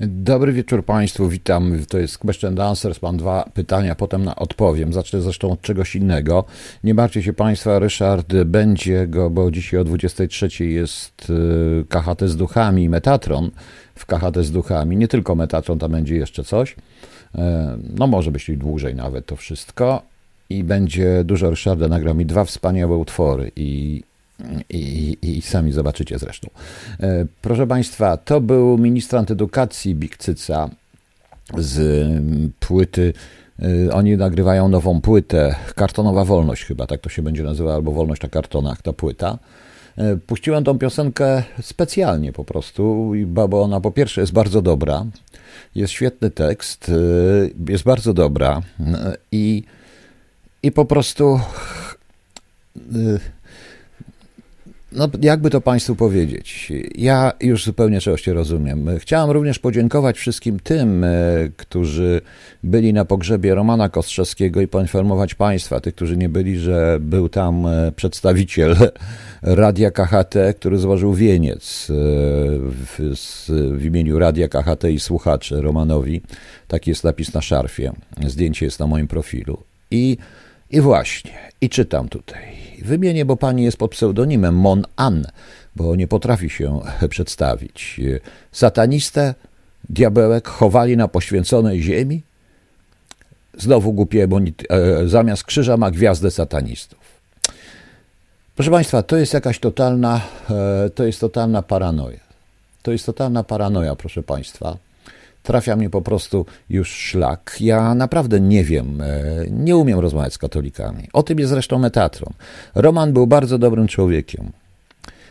Dobry wieczór Państwu, witam. To jest Question Answers. Mam dwa pytania, potem na odpowiem. Zacznę zresztą od czegoś innego. Nie martwcie się Państwa, Ryszard będzie go, bo dzisiaj o 23 jest y, KHT z duchami, Metatron w KHT z duchami. Nie tylko Metatron, tam będzie jeszcze coś. E, no może być i dłużej nawet to wszystko. I będzie dużo Ryszarda, nagrał mi dwa wspaniałe utwory i i, i, sami zobaczycie zresztą. E, proszę Państwa, to był ministrant edukacji Bikcyca z mm, płyty. E, oni nagrywają nową płytę, Kartonowa Wolność chyba, tak to się będzie nazywa, albo Wolność na kartonach, ta płyta. E, puściłem tą piosenkę specjalnie po prostu, bo ona po pierwsze jest bardzo dobra, jest świetny tekst, jest bardzo dobra i, i po prostu no, jakby to Państwu powiedzieć, ja już zupełnie czegoś się rozumiem. Chciałem również podziękować wszystkim tym, e, którzy byli na pogrzebie Romana Kostrzewskiego i poinformować Państwa, tych, którzy nie byli, że był tam e, przedstawiciel Radia KHT, który złożył wieniec e, w, w imieniu Radia KHT i słuchaczy Romanowi. Taki jest napis na szarfie. Zdjęcie jest na moim profilu. I, i właśnie, i czytam tutaj. Wymienię, bo pani jest pod pseudonimem Mon An, bo nie potrafi się przedstawić. Satanistę, diabełek chowali na poświęconej ziemi. Znowu głupie, bo e, zamiast krzyża ma gwiazdę satanistów. Proszę Państwa, to jest jakaś totalna, e, to jest totalna paranoja. To jest totalna paranoja, proszę Państwa trafia mnie po prostu już szlak. Ja naprawdę nie wiem, e, nie umiem rozmawiać z katolikami. O tym jest zresztą Metatron. Roman był bardzo dobrym człowiekiem.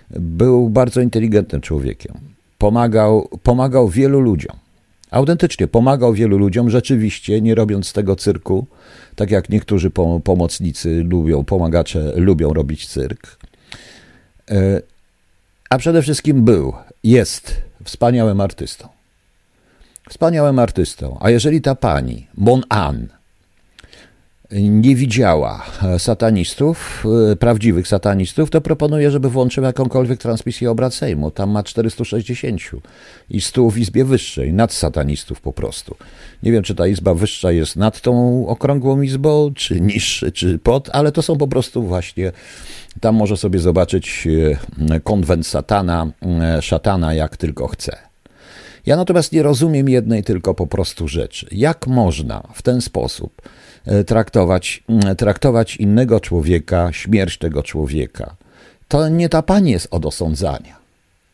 Był bardzo inteligentnym człowiekiem. Pomagał, pomagał wielu ludziom. Autentycznie pomagał wielu ludziom, rzeczywiście, nie robiąc tego cyrku, tak jak niektórzy pomocnicy lubią, pomagacze lubią robić cyrk. E, a przede wszystkim był, jest wspaniałym artystą wspaniałym artystą. A jeżeli ta pani, Mon An, nie widziała satanistów, e, prawdziwych satanistów, to proponuję, żeby włączyła jakąkolwiek transmisję obrad Sejmu. Tam ma 460 i 100 w Izbie Wyższej, nad satanistów po prostu. Nie wiem, czy ta Izba Wyższa jest nad tą okrągłą Izbą, czy niższy, czy pod, ale to są po prostu właśnie, tam może sobie zobaczyć e, konwent satana, e, szatana, jak tylko chce. Ja natomiast nie rozumiem jednej tylko po prostu rzeczy. Jak można w ten sposób e, traktować, traktować innego człowieka, śmierć tego człowieka? To nie ta pani jest od osądzania.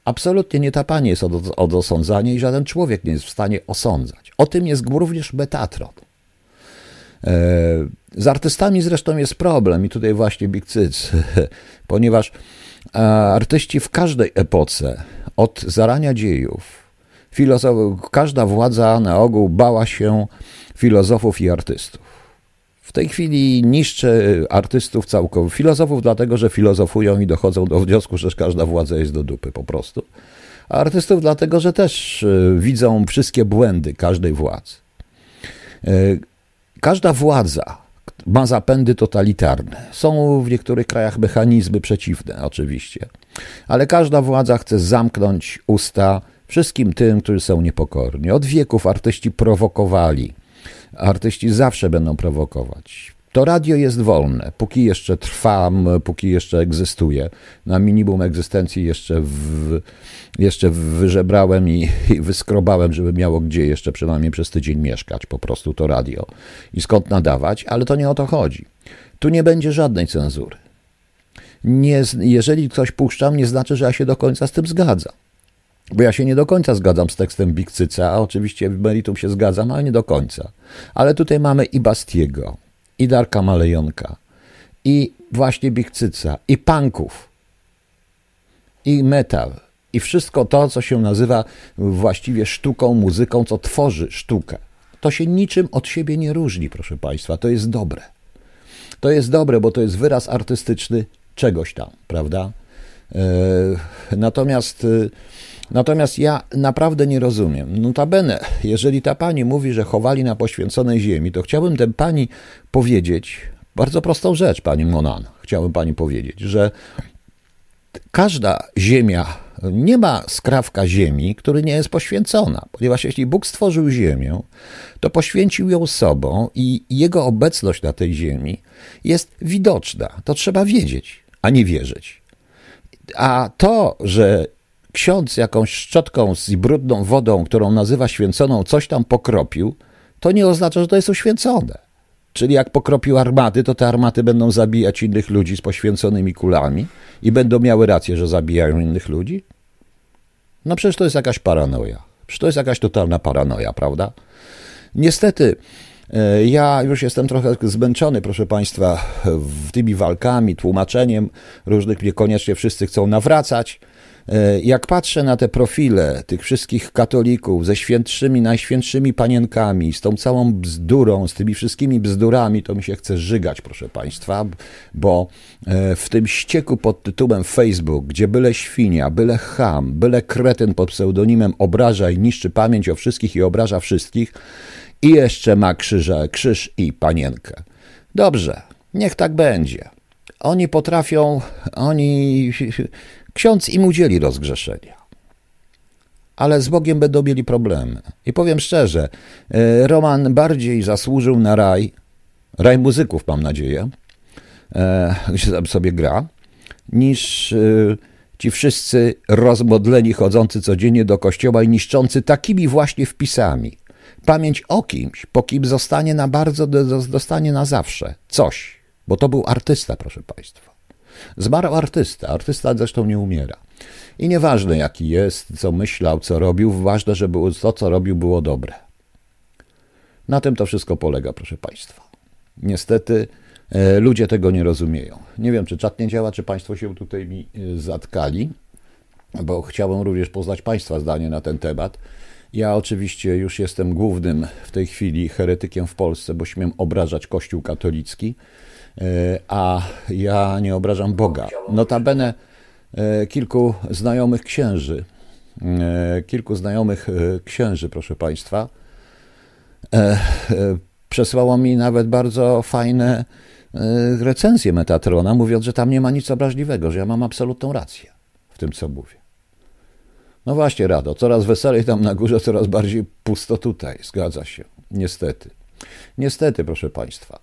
Absolutnie nie ta pani jest od, od osądzania i żaden człowiek nie jest w stanie osądzać. O tym jest również Betatron. E, z artystami zresztą jest problem i tutaj właśnie Big Cyc, ponieważ e, artyści w każdej epoce, od zarania dziejów, Filozof, każda władza na ogół bała się filozofów i artystów. W tej chwili niszczy artystów całkowicie, filozofów dlatego, że filozofują i dochodzą do wniosku, że każda władza jest do dupy po prostu. A artystów dlatego, że też e, widzą wszystkie błędy każdej władzy. E, każda władza ma zapędy totalitarne. Są w niektórych krajach mechanizmy przeciwne, oczywiście, ale każda władza chce zamknąć usta wszystkim tym, którzy są niepokorni. Od wieków artyści prowokowali. Artyści zawsze będą prowokować. To radio jest wolne, póki jeszcze trwam, póki jeszcze egzystuje. Na minimum egzystencji jeszcze, w, jeszcze wyżebrałem i, i wyskrobałem, żeby miało gdzie jeszcze przynajmniej przez tydzień mieszkać, po prostu to radio. I skąd nadawać, ale to nie o to chodzi. Tu nie będzie żadnej cenzury. Nie, jeżeli coś puszczam, nie znaczy, że ja się do końca z tym zgadzam. Bo ja się nie do końca zgadzam z tekstem Bikcyca, a oczywiście w meritum się zgadzam, ale nie do końca. Ale tutaj mamy i Bastiego, i Darka Malejonka, i właśnie Bikcyca, i punków, i metal, i wszystko to, co się nazywa właściwie sztuką, muzyką, co tworzy sztukę. To się niczym od siebie nie różni, proszę Państwa. To jest dobre. To jest dobre, bo to jest wyraz artystyczny czegoś tam, prawda? E, natomiast e, Natomiast ja naprawdę nie rozumiem. Notabene, jeżeli ta pani mówi, że chowali na poświęconej ziemi, to chciałbym tę pani powiedzieć bardzo prostą rzecz, pani Monan. Chciałbym pani powiedzieć, że każda ziemia Nie ma skrawka ziemi, który nie jest poświęcona, ponieważ jeśli Bóg stworzył ziemię, to poświęcił ją sobą i jego obecność na tej ziemi jest widoczna. To trzeba wiedzieć, a nie wierzyć. A to, że ksiądz jakąś szczotką z brudną wodą, którą nazywa święconą, coś tam pokropił, to nie oznacza, że to jest uświęcone. Czyli jak pokropił armaty, to te armaty będą zabijać innych ludzi z poświęconymi kulami i będą miały rację, że zabijają innych ludzi? No przecież to jest jakaś paranoja. Przecież to jest jakaś totalna paranoja, prawda? Niestety, ja już jestem trochę zmęczony, proszę Państwa, tymi walkami, tłumaczeniem różnych, niekoniecznie wszyscy chcą nawracać. E, jak patrzę na te profile tych wszystkich katolików ze świętszymi, najświętszymi panienkami, z tą całą bzdurą, z tymi wszystkimi bzdurami, to mi się chce żygać, proszę Państwa, bo e, w tym ścieku pod tytułem Facebook, gdzie byle świnia, byle ham, byle kretyn pod pseudonimem obraża i niszczy pamięć o wszystkich i obraża wszystkich i jeszcze ma krzyża, krzyż i panienkę. Dobrze, niech tak będzie. Oni potrafią, oni Ksiądz im udzieli rozgrzeszenia. Ale z Bogiem będą mieli problemy. I powiem szczerze, e, Roman bardziej zasłużył na raj, raj muzyków, mam nadzieję, e, gdzie tam sobie gra, niż e, ci wszyscy rozmodleni, chodzący codziennie do kościoła i niszczący takimi właśnie wpisami. Pamięć o kimś, po kim zostanie na bardzo, zostanie na zawsze coś, bo to był artysta, proszę Państwa. Zmarł artysta. Artysta zresztą nie umiera. I nieważne jaki jest, co myślał, co robił, ważne, że było, to, co robił, było dobre. Na tym to wszystko polega, proszę Państwa. Niestety e, ludzie tego nie rozumieją. Nie wiem, czy czat nie działa, czy Państwo się tutaj mi e, zatkali, bo chciałbym również poznać Państwa zdanie na ten temat. Ja oczywiście już jestem głównym w tej chwili heretykiem w Polsce, bo śmiem obrażać Kościół katolicki. E, a ja nie obrażam Boga. Notabene e, kilku znajomych księży, e, kilku znajomych księży, proszę Państwa, przesłało mi nawet bardzo fajne recenzje Metatrona, mówiąc, że tam nie ma nic obraźliwego, że ja mam absolutną rację w tym, co mówię. No właśnie, Rado, coraz weselej tam na górze, coraz bardziej pusto tutaj. Zgadza się. Niestety. Niestety, proszę Państwa.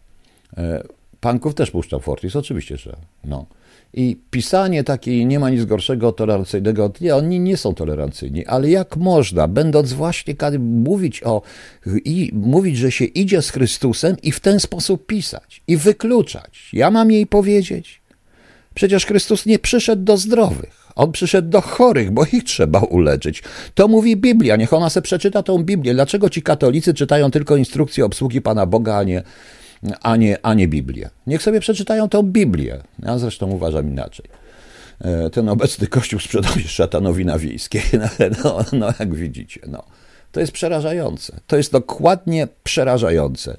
Panków też puszczał Fortis, oczywiście, że no. I pisanie takiej nie ma nic gorszego tolerancyjnego, nie, oni nie są tolerancyjni, ale jak można, będąc właśnie mówić o, i mówić, że się idzie z Chrystusem i w ten sposób pisać i wykluczać. Ja mam jej powiedzieć. Przecież Chrystus nie przyszedł do zdrowych. On przyszedł do chorych, bo ich trzeba uleczyć. To mówi Biblia. Niech ona se przeczyta tą Biblię. Dlaczego ci katolicy czytają tylko instrukcje obsługi Pana Boga, a nie, a nie, a nie Biblię. Niech sobie przeczytają tą Biblię. Ja zresztą uważam inaczej. E, ten obecny kościół sprzedał się szatanowi na wiejskiej. No, no, jak widzicie, no. To jest przerażające. To jest dokładnie przerażające.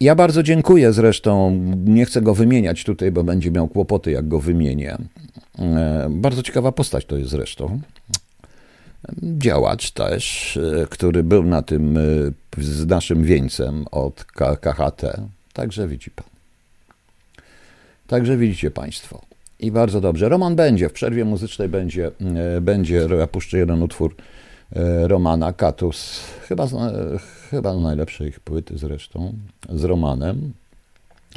Ja bardzo dziękuję zresztą, nie chcę go wymieniać tutaj, bo będzie miał kłopoty, jak go wymienię. E, bardzo ciekawa postać to jest zresztą. Działacz też, e, który był na tym z naszym wieńcem od KHT. Także widzi pan. Także widzicie Państwo. I bardzo dobrze. Roman będzie, w przerwie muzycznej będzie, e, będzie ja puszczę jeden utwór e, Romana, Katus, chyba, chyba najlepszej ich płyty zresztą, z Romanem,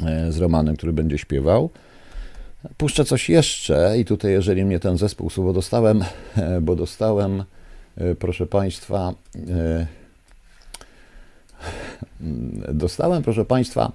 e, z Romanem, który będzie śpiewał. Puszczę coś jeszcze i tutaj, jeżeli mnie ten zespół słowo dostałem, bo dostałem, proszę Państwa, Dostałem, proszę Państwa,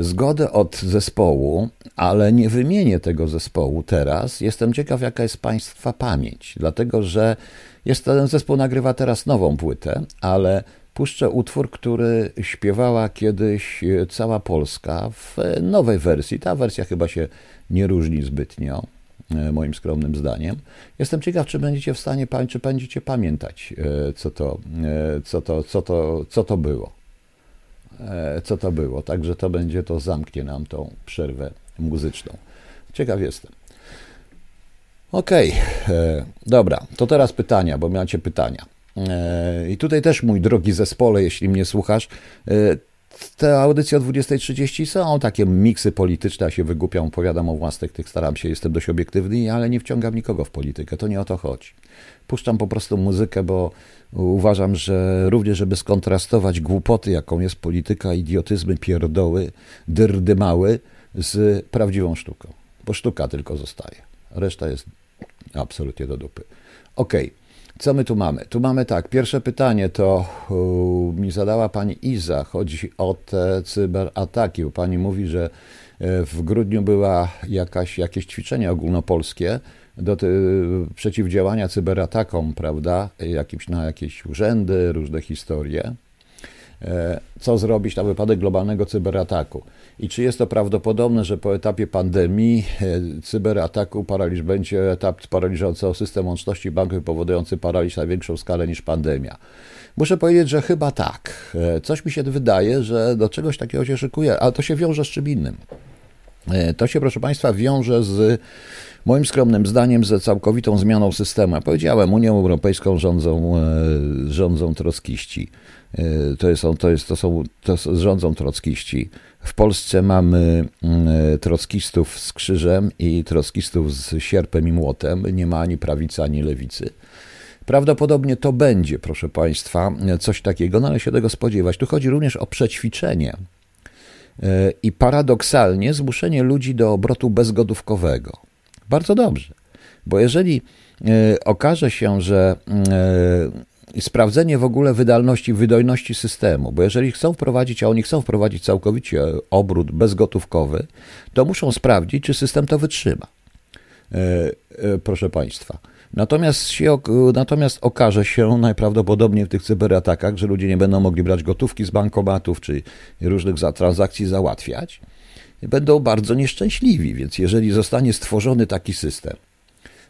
zgodę od zespołu, ale nie wymienię tego zespołu teraz. Jestem ciekaw, jaka jest Państwa pamięć, dlatego że jest ten zespół nagrywa teraz nową płytę, ale puszczę utwór, który śpiewała kiedyś cała Polska w nowej wersji. Ta wersja chyba się nie różni zbytnio, e, moim skromnym zdaniem. Jestem ciekaw, czy będziecie w stanie, czy będziecie pamiętać, e, co to, e, co to, co to, co to było. E, co to było. Także to będzie, to zamknie nam tą przerwę muzyczną. Ciekaw jestem. Okej, okay. dobra, to teraz pytania, bo macie pytania. E, I tutaj też, mój drogi zespole, jeśli mnie słuchasz, te audycje o 20.30 są takie miksy polityczne, ja się wygłupiam, opowiadam o własnych tych, staram się, jestem dość obiektywny, ale nie wciągam nikogo w politykę, to nie o to chodzi. Puszczam po prostu muzykę, bo uważam, że również, żeby skontrastować głupoty, jaką jest polityka, idiotyzmy, pierdoły, dyrdymały z prawdziwą sztuką. Bo sztuka tylko zostaje. Reszta jest absolutnie do dupy. Okej. Okay. Co my tu mamy? Tu mamy tak, pierwsze pytanie to mi zadała pani Iza. Chodzi o te cyberataki. Pani mówi, że e, w grudniu była jakaś, jakieś ćwiczenie ogólnopolskie do ty, przeciwdziałania cyberatakom, prawda? Jakimś, na jakieś urzędy, różne historie. E, co zrobić na wypadek globalnego cyberataku? I czy jest to prawdopodobne, że po etapie pandemii e, cyberataku paraliż będzie etap paraliżujący system łączności bankowej powodujący paraliż na większą skalę niż pandemia? Muszę powiedzieć, że chyba tak. E, coś mi się wydaje, że do czegoś takiego się szykuje, ale to się wiąże z czym innym. To się, proszę Państwa, wiąże z moim skromnym zdaniem ze całkowitą zmianą systemu. Ja powiedziałem, Unią Europejską rządzą, rządzą troskiści. E, to, jest, to, jest, to są, to rządzą trockiści. W Polsce mamy mm, trockistów z krzyżem i trockistów z sierpem i młotem. Nie ma ani prawicy, ani lewicy. Prawdopodobnie to będzie, proszę Państwa, coś takiego, no ale się tego spodziewać. Tu chodzi również o przećwiczenie e, i paradoksalnie zmuszenie ludzi do obrotu bezgotówkowego. Bardzo dobrze, bo jeżeli e, okaże się, że sprawdzenie w ogóle wydalności, wydajności systemu, bo jeżeli chcą wprowadzić, a oni chcą wprowadzić całkowicie obrót bezgotówkowy, to muszą sprawdzić, czy system to wytrzyma. E, e, proszę Państwa. Natomiast, się, natomiast okaże się najprawdopodobniej w tych cyberatakach, że ludzie nie będą mogli brać gotówki z bankomatów czy różnych transakcji załatwiać. Będą bardzo nieszczęśliwi, więc jeżeli zostanie stworzony taki system,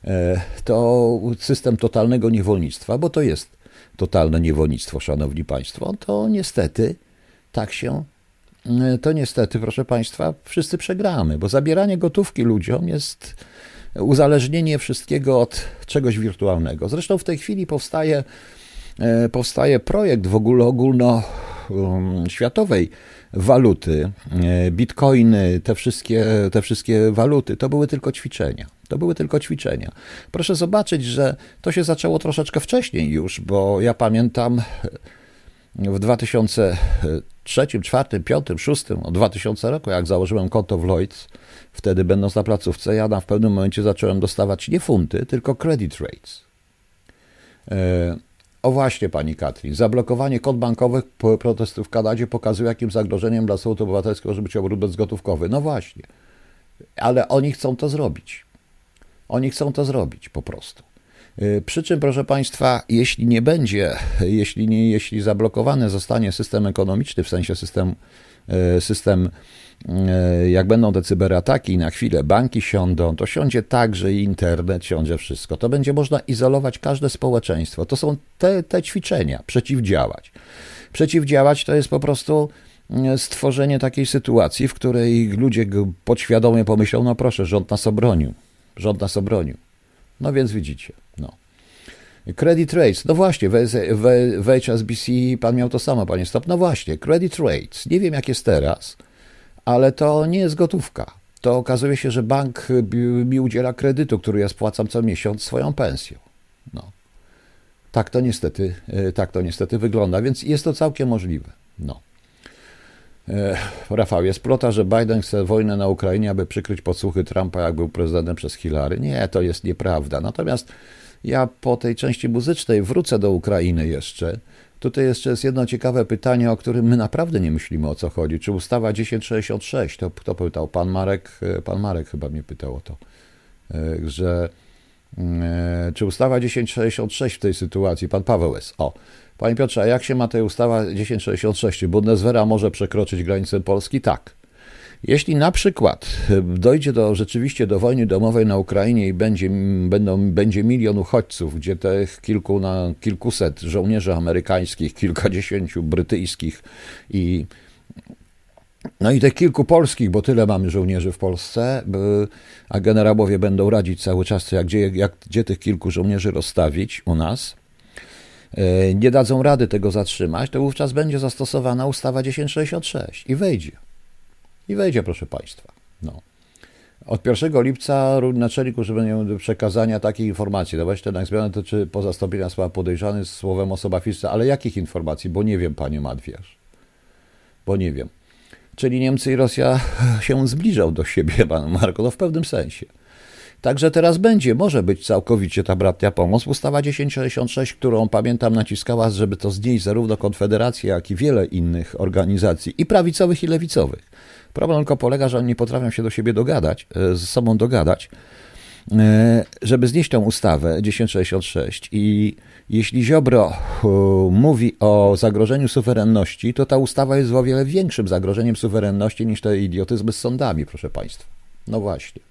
e, to system totalnego niewolnictwa, bo to jest totalne niewolnictwo, szanowni państwo, to niestety tak się, e, to niestety, proszę państwa, wszyscy przegramy, bo zabieranie gotówki ludziom jest uzależnienie wszystkiego od czegoś wirtualnego. Zresztą w tej chwili powstaje, e, powstaje projekt w ogóle ogólno um, światowej waluty, e, bitcoiny, te wszystkie, te wszystkie waluty, to były tylko ćwiczenia. To były tylko ćwiczenia. Proszę zobaczyć, że to się zaczęło troszeczkę wcześniej już, bo ja pamiętam w 2003, 2004, 2005, 2006, od 2000 roku, jak założyłem konto w Lloyds, wtedy będąc na placówce, ja w pewnym momencie zacząłem dostawać nie funty, tylko credit rates. E, o właśnie, pani Katrin, zablokowanie kont bankowych protestów w Kanadzie pokazuje, jakim zagrożeniem dla Sądu Obywatelskiego może być obrót bezgotówkowy. No właśnie, ale oni chcą to zrobić. Oni chcą to zrobić po prostu. Y, przy czym, proszę Państwa, jeśli nie będzie, jeśli, nie, jeśli zablokowany zostanie system ekonomiczny, w sensie system, y, system y, jak będą te cyberataki na chwilę banki siądą, to siądzie także i internet, siądzie wszystko. To będzie można izolować każde społeczeństwo. To są te, te ćwiczenia, przeciwdziałać. Przeciwdziałać to jest po prostu stworzenie takiej sytuacji, w której ludzie podświadomie pomyślą, no proszę, rząd nas obronił. Rząd nas obronił. No więc widzicie. No. Credit rates, no właśnie, w, w, w HSBC pan miał to samo, panie Stop. No właśnie, credit rates. Nie wiem, jak jest teraz, ale to nie jest gotówka. To okazuje się, że bank mi udziela kredytu, który ja spłacam co miesiąc swoją pensją. No. Tak to niestety, e, tak to niestety wygląda, więc jest to całkiem możliwe. No. E, Rafał, jest plota, że Biden chce wojnę na Ukrainie, aby przykryć podsłuchy Trumpa, jak był prezydentem przez Hillary. Nie, to jest nieprawda. Natomiast ja po tej części muzycznej wrócę do Ukrainy jeszcze. Tutaj jeszcze jest jedno ciekawe pytanie, o którym my naprawdę nie myślimy o co chodzi. Czy ustawa 1066, to kto pytał? Pan Marek, e, pan Marek chyba mnie pytał o to, e, że czy ustawa 1066 w tej sytuacji, pan Paweł jest, o, Panie Piotrze, a jak się ma ta ustawa 1066? Bundeswehra może przekroczyć granicę Polski? Tak. Jeśli na przykład dojdzie do, rzeczywiście do wojny domowej na Ukrainie i będzie, będą, będzie milion uchodźców, gdzie tych kilku na kilkuset żołnierzy amerykańskich, kilkadziesięciu brytyjskich i no i tych kilku polskich, bo tyle mamy żołnierzy w Polsce, a generałowie będą radzić cały czas, jak, jak, gdzie tych kilku żołnierzy rozstawić u nas, nie dadzą rady tego zatrzymać, to wówczas będzie zastosowana ustawa 1066 i wejdzie. I wejdzie, proszę Państwa. No. Od 1 lipca naczelnik do przekazania takiej informacji. No właśnie ten zmianę dotyczy pozastąpienia słowa podejrzany z słowem osoba fizyczna. Ale jakich informacji? Bo nie wiem, panie Matwiarz. Bo nie wiem. Czyli Niemcy i Rosja się zbliżą do siebie, pan Marko, no w pewnym sensie. Także teraz będzie, może być całkowicie ta bratnia pomoc. Ustawa 1066, którą pamiętam naciskała, żeby to znieść zarówno Konfederację, jak i wiele innych organizacji, i prawicowych, i lewicowych. Problem tylko polega, że oni nie potrafią się do siebie dogadać, e, z sobą dogadać, e, żeby znieść tę ustawę 1066 i jeśli Ziobro mówi o zagrożeniu suwerenności, to ta ustawa jest o wiele większym zagrożeniem suwerenności niż te idiotyzmy z sądami, proszę Państwa. No właśnie.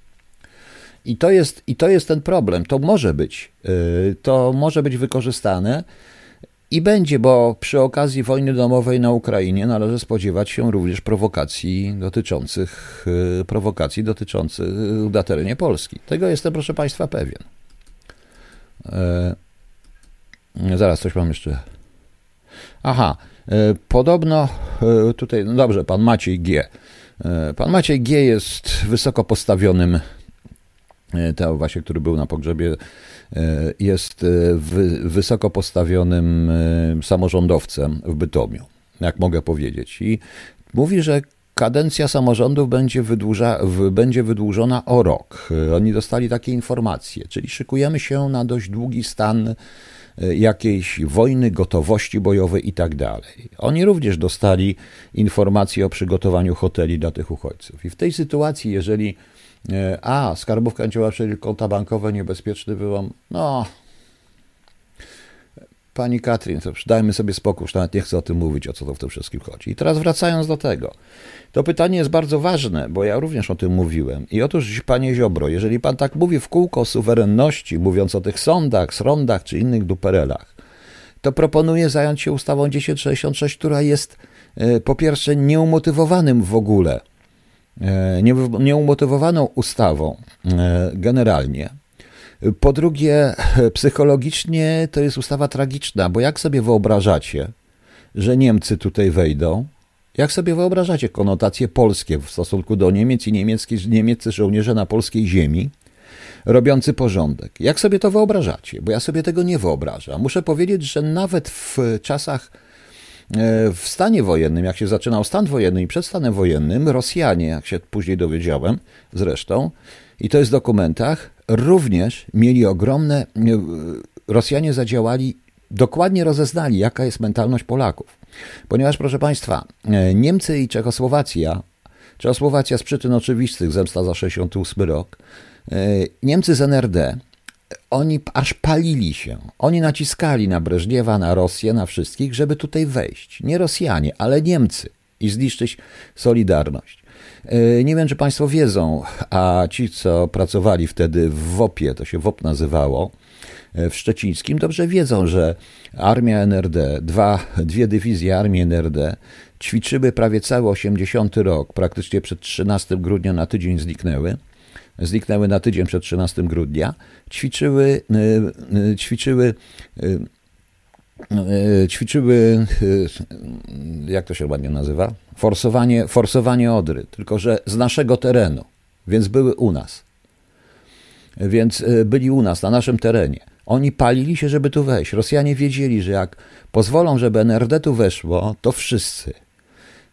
I to jest, i to jest ten problem. To może być, to może być wykorzystane i będzie, bo przy okazji wojny domowej na Ukrainie należy spodziewać się również prowokacji dotyczących y, prowokacji dotyczących y, na terenie Polski. Tego jestem, proszę Państwa, pewien. E, zaraz coś mam jeszcze. Aha, e, podobno e, tutaj, no dobrze, pan Maciej G. Pan Maciej G jest wysoko postawionym, e, to właśnie, który był na pogrzebie E, jest e, wysoko postawionym samorządowcem w Bytomiu, jak mogę powiedzieć. I mówi, że kadencja samorządów będzie, wydłuża, będzie wydłużona o rok. Oni dostali takie informacje, czyli szykujemy się na dość długi stan jakiejś wojny, gotowości bojowej i tak dalej. Oni również dostali informacje o przygotowaniu hoteli dla tych uchodźców. I w tej sytuacji, jeżeli a, skarbówka działa, czyli konta bankowe, niebezpieczny wyłom. No, pani Katrin, to dajmy sobie spokój, już nawet nie chcę o tym mówić, o co to w tym wszystkim chodzi. I teraz wracając do tego. To pytanie jest bardzo ważne, bo ja również o tym mówiłem. I otóż, panie Ziobro, jeżeli pan tak mówi w kółko o suwerenności, mówiąc o tych sądach, srondach czy innych duperelach, to proponuję zająć się ustawą 1066, która jest e, po pierwsze nieumotywowanym w ogóle E, nieumotywowaną ustawą e, generalnie. Po drugie, psychologicznie to jest ustawa tragiczna, bo jak sobie wyobrażacie, że Niemcy tutaj wejdą, jak sobie wyobrażacie konotacje polskie w stosunku do Niemiec i niemieccy żołnierze na polskiej ziemi, robiący porządek? Jak sobie to wyobrażacie? Bo ja sobie tego nie wyobrażam. Muszę powiedzieć, że nawet w czasach E, w stanie wojennym, jak się zaczynał stan wojenny i przed stanem wojennym, Rosjanie, jak się później dowiedziałem zresztą, i to jest w dokumentach, również mieli ogromne. E, Rosjanie zadziałali, dokładnie rozeznali, jaka jest mentalność Polaków. Ponieważ, proszę Państwa, e, Niemcy i Czechosłowacja, Czechosłowacja z przyczyn oczywistych, zemsta za 68 rok, Niemcy z NRD, oni aż palili się. Oni naciskali na Breżniewa, na Rosję, na wszystkich, żeby tutaj wejść. Nie Rosjanie, ale Niemcy i zniszczyć Solidarność. E, nie wiem, czy Państwo wiedzą, a ci, co pracowali wtedy w WOP-ie, to się WOP nazywało, e, w Szczecińskim, dobrze wiedzą, że armia NRD, dwa, dwie dywizje armii NRD ćwiczyły prawie cały 80 rok, praktycznie przed 13 grudnia na tydzień zniknęły zniknęły na tydzień przed 13 grudnia, ćwiczyły, e, e, ćwiczyły e, ćwiczyły, jak to się ładnie nazywa? Forsowanie, forsowanie Odry, tylko że z naszego terenu, więc były u nas. Więc byli u nas, na naszym terenie. Oni palili się, żeby tu wejść. Rosjanie wiedzieli, że jak pozwolą, żeby NRD tu weszło, to wszyscy,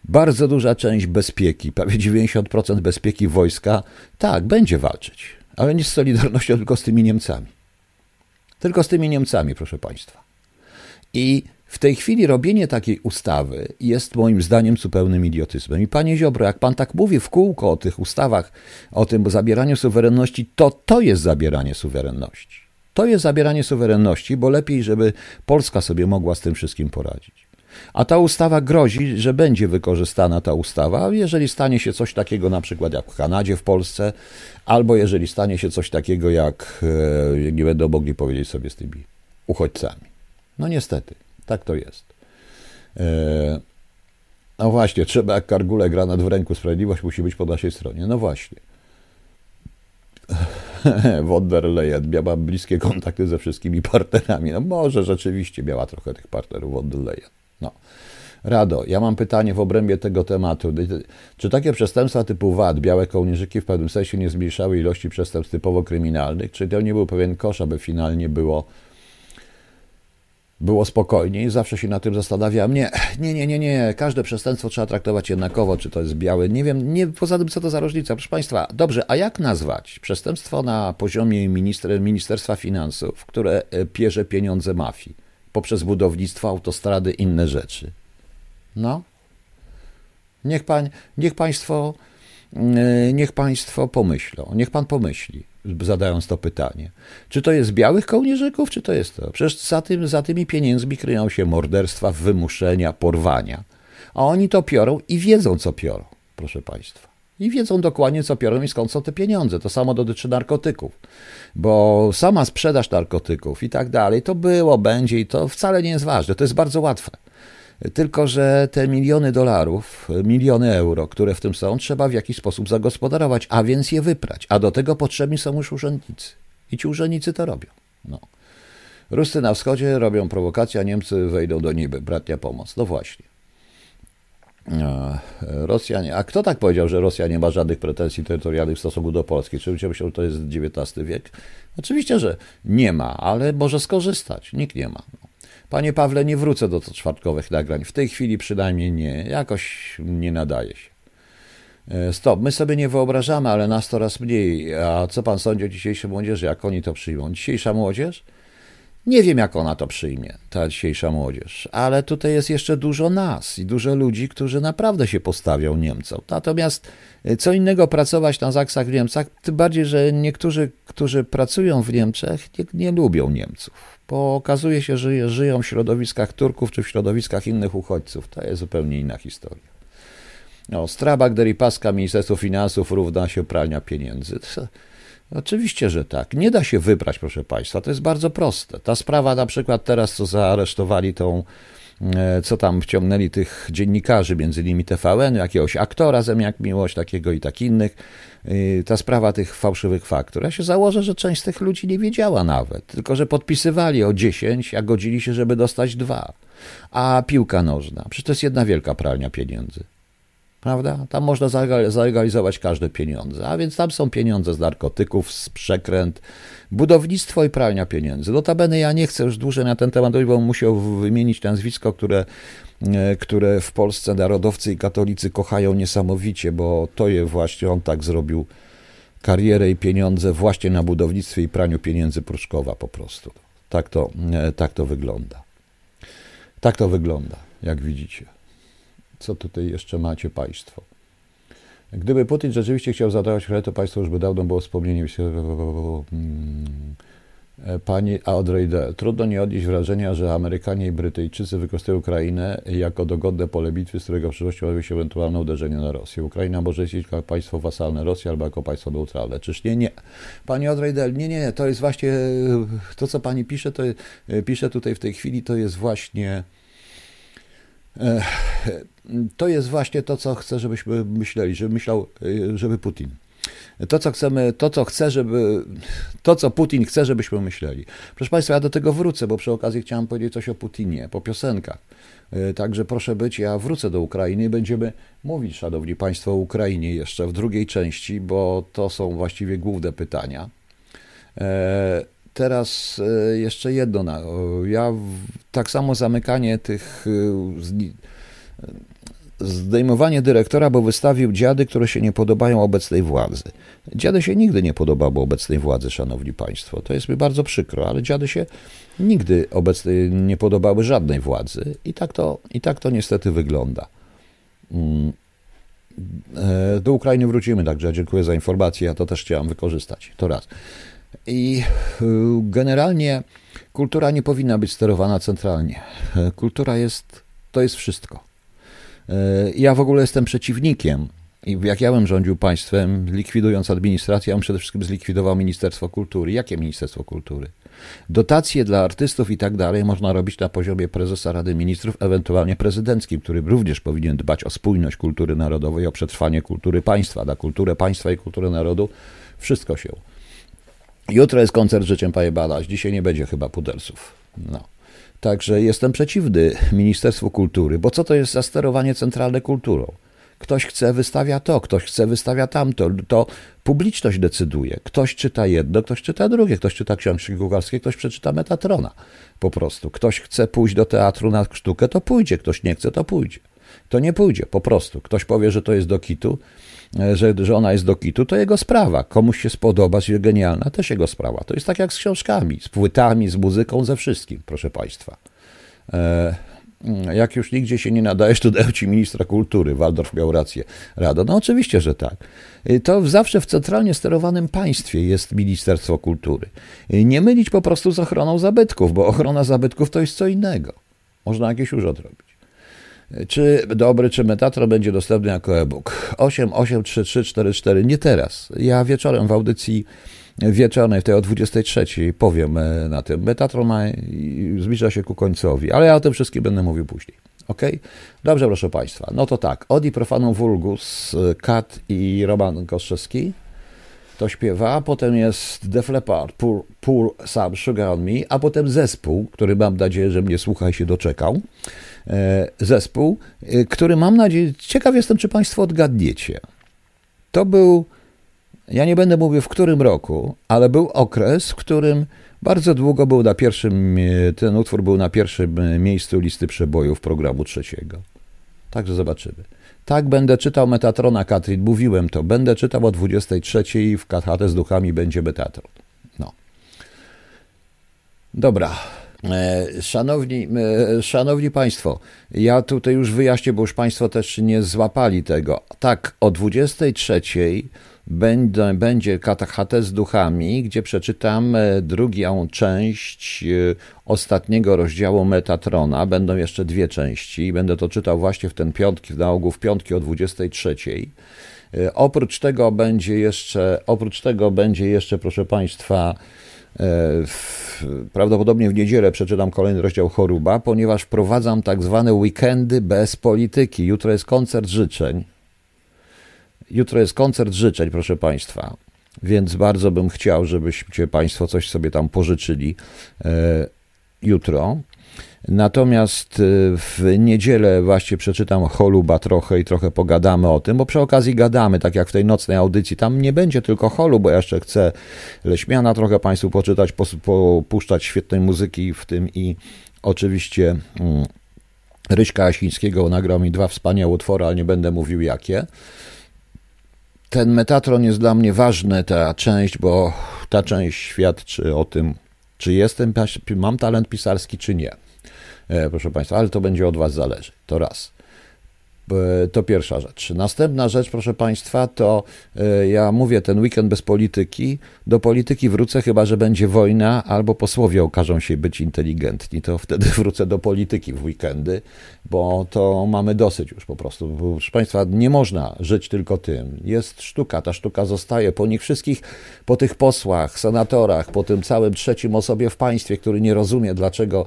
bardzo duża część bezpieki, prawie 90% bezpieki wojska, tak, będzie walczyć, ale nie z Solidarnością, tylko z tymi Niemcami. Tylko z tymi Niemcami, proszę Państwa. I w tej chwili robienie takiej ustawy jest moim zdaniem zupełnym idiotyzmem. I panie Ziobro, jak pan tak mówi w kółko o tych ustawach, o tym zabieraniu suwerenności, to to jest zabieranie suwerenności. To jest zabieranie suwerenności, bo lepiej, żeby Polska sobie mogła z tym wszystkim poradzić. A ta ustawa grozi, że będzie wykorzystana ta ustawa, jeżeli stanie się coś takiego na przykład jak w Kanadzie, w Polsce, albo jeżeli stanie się coś takiego jak e, nie będą mogli powiedzieć sobie z tymi uchodźcami. No niestety, tak to jest. E, no właśnie, trzeba jak kargule granat w ręku, sprawiedliwość musi być po naszej stronie. No właśnie. von der Leyen miała bliskie kontakty ze wszystkimi partnerami. No może rzeczywiście miała trochę tych partnerów von der Leyen. No. Rado, ja mam pytanie w obrębie tego tematu. Czy takie przestępstwa typu VAT, białe kołnierzyki w pewnym sensie nie zmniejszały ilości przestępstw typowo kryminalnych? Czy to nie był pewien kosz, aby finalnie było było spokojniej, zawsze się na tym zastanawiam. Nie, nie, nie, nie, nie. Każde przestępstwo trzeba traktować jednakowo, czy to jest białe. Nie wiem, nie, poza tym, co to za różnica. Proszę Państwa, dobrze, a jak nazwać przestępstwo na poziomie minister, Ministerstwa Finansów, które pierze pieniądze mafii poprzez budownictwo, autostrady, inne rzeczy? No. Niech, pań, niech Państwo e, niech Państwo pomyślą, niech Pan pomyśli, zadając to pytanie. Czy to jest białych kołnierzyków, czy to jest to? Przecież za, tym, za tymi pieniędzmi kryją się morderstwa, wymuszenia, porwania. A oni to piorą i wiedzą, co piorą, proszę Państwa. I wiedzą dokładnie, co piorą i skąd są te pieniądze. To samo dotyczy narkotyków, bo sama sprzedaż narkotyków i tak dalej, to było, będzie i to wcale nie jest ważne. To jest bardzo łatwe. Tylko, że te miliony dolarów, miliony euro, które w tym są, trzeba w jakiś sposób zagospodarować, a więc je wyprać. A do tego potrzebni są już urzędnicy. I ci urzędnicy to robią. No. Na wschodzie robią prowokację, a Niemcy wejdą do niby. Bratnia pomoc. No właśnie. Rosja nie. A kto tak powiedział, że Rosja nie ma żadnych pretensji terytorialnych w stosunku do Polski? Czy ludzie że to jest XIX wiek? Oczywiście, że nie ma, ale może skorzystać. Nikt nie ma. No. Panie Pawle, nie wrócę do czwartkowych nagrań. W tej chwili przynajmniej nie. Jakoś nie nadaje się. E, stop. My sobie nie wyobrażamy, ale nas coraz mniej. A co pan sądzi o dzisiejszej młodzieży? Jak oni to przyjmą? Dzisiejsza młodzież? Nie wiem, jak ona to przyjmie, ta dzisiejsza młodzież, ale tutaj jest jeszcze dużo nas i dużo ludzi, którzy naprawdę się postawią Niemcom. Natomiast e, co innego pracować na zaksach w Niemcach, tym bardziej, że niektórzy, którzy pracują w Niemczech, nie, nie lubią Niemców bo okazuje się, że żyją w środowiskach Turków czy w środowiskach innych uchodźców. To jest zupełnie inna historia. No, Strabak, Deripaska, Ministerstwo Finansów równa się prania pieniędzy. Oczywiście, że tak. Nie da się wybrać, proszę Państwa. To jest bardzo proste. Ta sprawa na przykład teraz, co zaaresztowali tą E, co tam wciągnęli tych dziennikarzy, między innymi TVN, jakiegoś aktora jak Miłość, takiego i tak innych. Ta sprawa tych fałszywych faktur. Ja się założę, że część z tych ludzi nie wiedziała nawet, tylko że podpisywali o 10, a godzili się, żeby dostać dwa. A piłka nożna, przecież to jest jedna wielka pralnia pieniędzy prawda? Tam można zalegalizować każde pieniądze, a więc tam są pieniądze z narkotyków, z przekręt, budownictwo i pralnia pieniędzy. Notabene ja nie chcę już dłużej na ten temat bo musiał wymienić nazwisko, które, e, które w Polsce narodowcy i katolicy kochają niesamowicie, bo to je właśnie on tak zrobił karierę i pieniądze właśnie na budownictwie i praniu pieniędzy Pruszkowa po prostu. Tak to, e, tak to wygląda. Tak to wygląda, jak widzicie. Co tutaj jeszcze macie Państwo? Gdyby Putin rzeczywiście chciał zadawać kraj, to państwo już by dawno było wspomnienie. Pani Audrey D. Trudno nie odnieść wrażenia, że Amerykanie i Brytyjczycy wykorzystują Ukrainę jako dogodne pole bitwy, z którego w przyszłości może się ewentualne uderzenie na Rosję. Ukraina może istnieć jako państwo wasalne Rosji albo jako państwo neutralne. Czyż nie? Nie. Pani Audrey D. Nie, nie, to jest właśnie to, co pani pisze, to pisze tutaj w tej chwili, to jest właśnie to jest właśnie to, co chcę, żebyśmy myśleli, żeby myślał, y, żeby Putin. To, co chcemy, to, co chce, żeby, to, co Putin chce, żebyśmy myśleli. Proszę Państwa, ja do tego wrócę, bo przy okazji chciałem powiedzieć coś o Putinie, po piosenkach. Y, także proszę być, ja wrócę do Ukrainy i będziemy mówić, szanowni Państwo, o Ukrainie jeszcze w drugiej części, bo to są właściwie główne pytania. E, teraz e, jeszcze jedno. Ja tak samo zamykanie tych zdejmowanie dyrektora, bo wystawił dziady, które się nie podobają obecnej władzy. Dziady się nigdy nie podobały obecnej władzy, szanowni państwo. To jest mi bardzo przykro, ale dziady się nigdy obecnej nie podobały żadnej władzy i tak to, i tak to niestety wygląda. Mm. E, do Ukrainy wrócimy, także dziękuję za informację, ja to też chciałem wykorzystać. To raz. I y, generalnie kultura nie powinna być sterowana centralnie. E, kultura jest, to jest wszystko. E, ja w ogóle jestem przeciwnikiem i jak ja bym rządził państwem, likwidując administrację, ja bym przede wszystkim zlikwidował Ministerstwo Kultury. Jakie Ministerstwo Kultury? Dotacje dla artystów i tak dalej można robić na poziomie prezesa Rady Ministrów, ewentualnie prezydenckim, który również powinien dbać o spójność kultury narodowej, o przetrwanie kultury państwa. Na kulturę państwa i kulturę narodu wszystko się Jutro jest koncert Życzeń Panie Balaś, dzisiaj nie będzie chyba pudersów. No. Także jestem przeciwny Ministerstwu Kultury, bo co to jest za sterowanie centralne kulturą? Ktoś chce, wystawia to, ktoś chce, wystawia tamto. To publiczność decyduje. Ktoś czyta jedno, ktoś czyta drugie, ktoś czyta książki kucharskie, ktoś przeczyta Metatrona. Po prostu. Ktoś chce pójść do teatru na sztukę, to pójdzie. Ktoś nie chce, to pójdzie. To nie pójdzie, po prostu. Ktoś powie, że to jest do kitu, że, że ona jest do kitu, to jego sprawa. Komuś się spodoba, jest genialna, też jego sprawa. To jest tak jak z książkami, z płytami, z muzyką, ze wszystkim, proszę Państwa. E, jak już nigdzie się nie nadajesz, to dają ci ministra kultury. Waldorf miał rację. Rado. No oczywiście, że tak. E, to zawsze w centralnie sterowanym państwie jest Ministerstwo Kultury. Nie mylić po prostu z ochroną zabytków, bo ochrona zabytków to jest co innego. Można jakieś urząd robić. Czy dobry, czy Metatron będzie dostępny jako e-book? 883344, nie teraz. Ja wieczorem w audycji wieczornej, w tej o 23 powiem e, na tym. Metatron ma, zbliża się ku końcowi, ale ja o tym wszystkim będę mówił później. Ok? Dobrze, proszę Państwa. No to tak. Odi Profanum Vulgus, Kat i Roman Kostrzewski to śpiewa, potem jest Def Leppard, Pour, Pour Some Sugar on Me, a potem zespół, który mam nadzieję, że mnie słucha i się doczekał. E, zespół, e, który mam nadzieję, ciekaw jestem, czy Państwo odgadniecie. To był, ja nie będę mówił w którym roku, ale był okres, w którym bardzo długo był na pierwszym, e, ten utwór był na pierwszym miejscu listy przebojów programu trzeciego. Także zobaczymy. Tak, będę czytał Metatrona Katrin, mówiłem to. Będę czytał o 23 w Kathatę z duchami będzie Metatron. No. Dobra. E, szanowni, e, szanowni Państwo, ja tutaj już wyjaśnię, bo już Państwo też nie złapali tego. Tak, o 23 będzie, będzie Katachate z duchami, gdzie przeczytam e, drugą część ostatniego rozdziału Metatrona. Będą jeszcze dwie części. Będę to czytał właśnie w ten piątki, na ogół w piątki o 23. Oprócz tego będzie jeszcze, oprócz tego będzie jeszcze, proszę Państwa, prawdopodobnie w niedzielę przeczytam kolejny rozdział Choruba, ponieważ wprowadzam tak zwane weekendy bez polityki. Jutro jest koncert życzeń. Jutro jest koncert życzeń, proszę Państwa. Więc bardzo bym chciał, żebyście Państwo coś sobie tam pożyczyli e, jutro. Natomiast y, w niedzielę właśnie przeczytam Holuba trochę i trochę pogadamy o tym, bo przy okazji gadamy, tak jak w tej nocnej audycji. Tam nie będzie tylko Holu, bo ja jeszcze chcę Leśmiana trochę Państwu poczytać, popuszczać świetnej muzyki w tym i oczywiście mm, Ryśka Jasińskiego nagrał mi dwa wspaniałe utwory, ale nie będę mówił jakie. Ten Metatron jest dla mnie ważny, ta część, bo ta część świadczy o tym, czy jestem, mam talent pisarski, czy nie. E, proszę Państwa, ale to będzie od Was zależy. To raz. E, to pierwsza rzecz. Następna rzecz, proszę Państwa, to e, ja mówię ten weekend bez polityki. Do polityki wrócę chyba, że będzie wojna, albo posłowie okażą się być inteligentni. To wtedy wrócę do polityki w weekendy, bo to mamy dosyć już po prostu. Proszę Państwa, nie można żyć tylko tym. Jest sztuka, ta sztuka zostaje po nich wszystkich, po tych posłach, senatorach, po tym całym trzecim osobie w państwie, który nie rozumie, dlaczego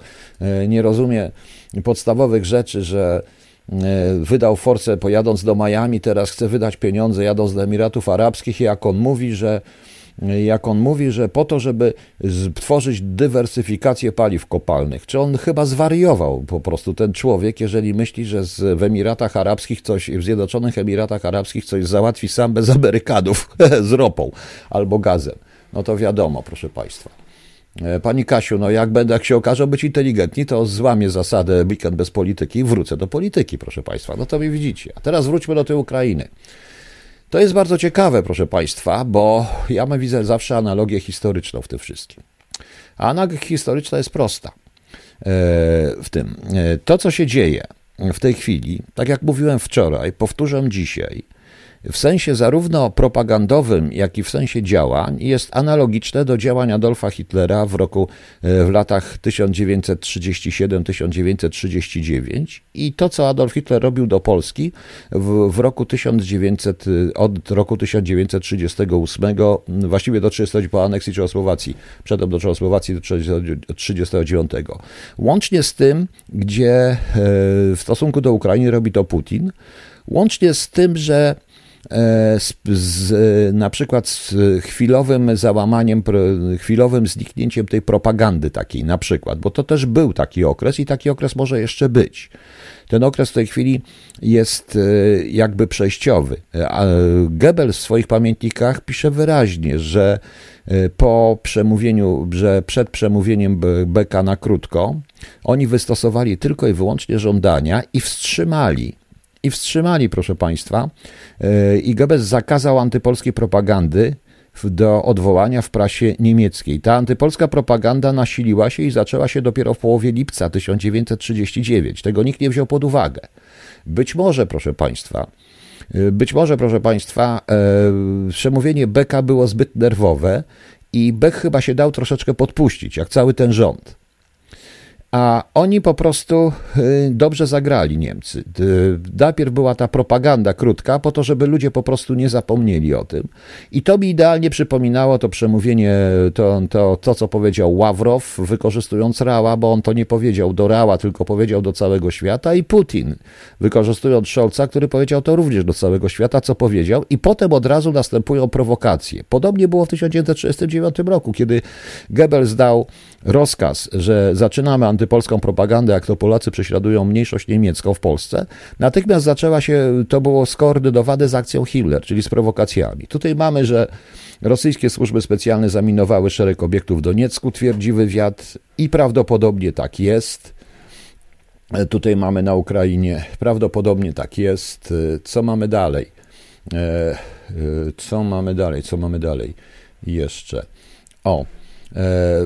nie rozumie podstawowych rzeczy, że E, wydał force pojadąc do Miami, teraz chce wydać pieniądze jadąc do Emiratów Arabskich i jak on mówi, że jak on mówi, że po to, żeby tworzyć dywersyfikację paliw kopalnych. Czy on chyba zwariował po prostu ten człowiek, jeżeli myśli, że w Emiratach Arabskich coś, w Zjednoczonych Emiratach Arabskich coś załatwi sam bez Amerykanów z ropą albo gazem. No to wiadomo, proszę Państwa. E, pani Kasiu, no jak będę, jak się okaże być inteligentni, to złamię zasadę weekend bez polityki i wrócę do polityki, proszę Państwa. No to mi widzicie. A teraz wróćmy do tej Ukrainy. To jest bardzo ciekawe, proszę Państwa, bo ja widzę zawsze analogię historyczną w tym wszystkim. A analogia historyczna jest prosta e, w tym. E, to, co się dzieje w tej chwili, tak jak mówiłem wczoraj, powtórzę dzisiaj, w sensie zarówno propagandowym, jak i w sensie działań jest analogiczne do działań Adolfa Hitlera w roku e, w latach 1937-1939 i to co Adolf Hitler robił do Polski w, w roku 1900 od roku 1938 właściwie do 30 po aneksji Czechosłowacji, przedtem do Czechosłowacji do 1939. Łącznie z tym, gdzie e, w stosunku do Ukrainy robi to Putin, Łącznie z tym, że z, z, na przykład z chwilowym załamaniem, chwilowym zniknięciem tej propagandy takiej na przykład, bo to też był taki okres i taki okres może jeszcze być. Ten okres w tej chwili jest e, jakby przejściowy. Goebbels w swoich pamiętnikach pisze wyraźnie, że e, po przemówieniu, że przed przemówieniem Beka na krótko, oni wystosowali tylko i wyłącznie żądania i wstrzymali i wstrzymali, proszę Państwa, e, i Goebbels zakazał antypolskiej propagandy do odwołania w prasie niemieckiej. Ta antypolska propaganda nasiliła się i zaczęła się dopiero w połowie lipca 1939. Tego nikt nie wziął pod uwagę. Być może, proszę Państwa, e, być może, proszę Państwa, e, przemówienie Beka było zbyt nerwowe i Beck chyba się dał troszeczkę podpuścić, jak cały ten rząd. A oni po prostu y, dobrze zagrali Niemcy. Najpierw była ta propaganda krótka, po to, żeby ludzie po prostu nie zapomnieli o tym. I to mi idealnie przypominało to przemówienie, to, to, to co powiedział Ławrow, wykorzystując Rała, bo on to nie powiedział do Rała, tylko powiedział do całego świata, i Putin, wykorzystując Scholza, który powiedział to również do całego świata, co powiedział, i potem od razu następują prowokacje. Podobnie było w 1939 roku, kiedy Goebbels dał rozkaz, że zaczynamy antypolską propagandę, jak to Polacy prześladują mniejszość niemiecką w Polsce, natychmiast zaczęła się, to było skoordynowane z akcją Hitler, czyli z prowokacjami. Tutaj mamy, że rosyjskie służby specjalne zaminowały szereg obiektów w Doniecku, twierdzi wywiad i prawdopodobnie tak jest. Tutaj mamy na Ukrainie, prawdopodobnie tak jest. Co mamy dalej? E, e, co mamy dalej? Co mamy dalej? Jeszcze. O, E,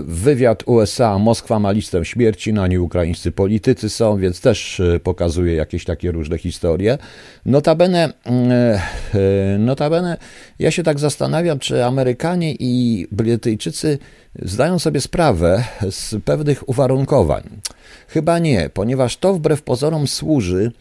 wywiad USA, Moskwa ma listę śmierci, na niej ukraińscy politycy są, więc też e, pokazuje jakieś takie różne historie. Notabene, mm, e, notabene ja się tak zastanawiam, czy Amerykanie i Brytyjczycy zdają sobie sprawę z pewnych uwarunkowań. Chyba nie, ponieważ to wbrew pozorom służy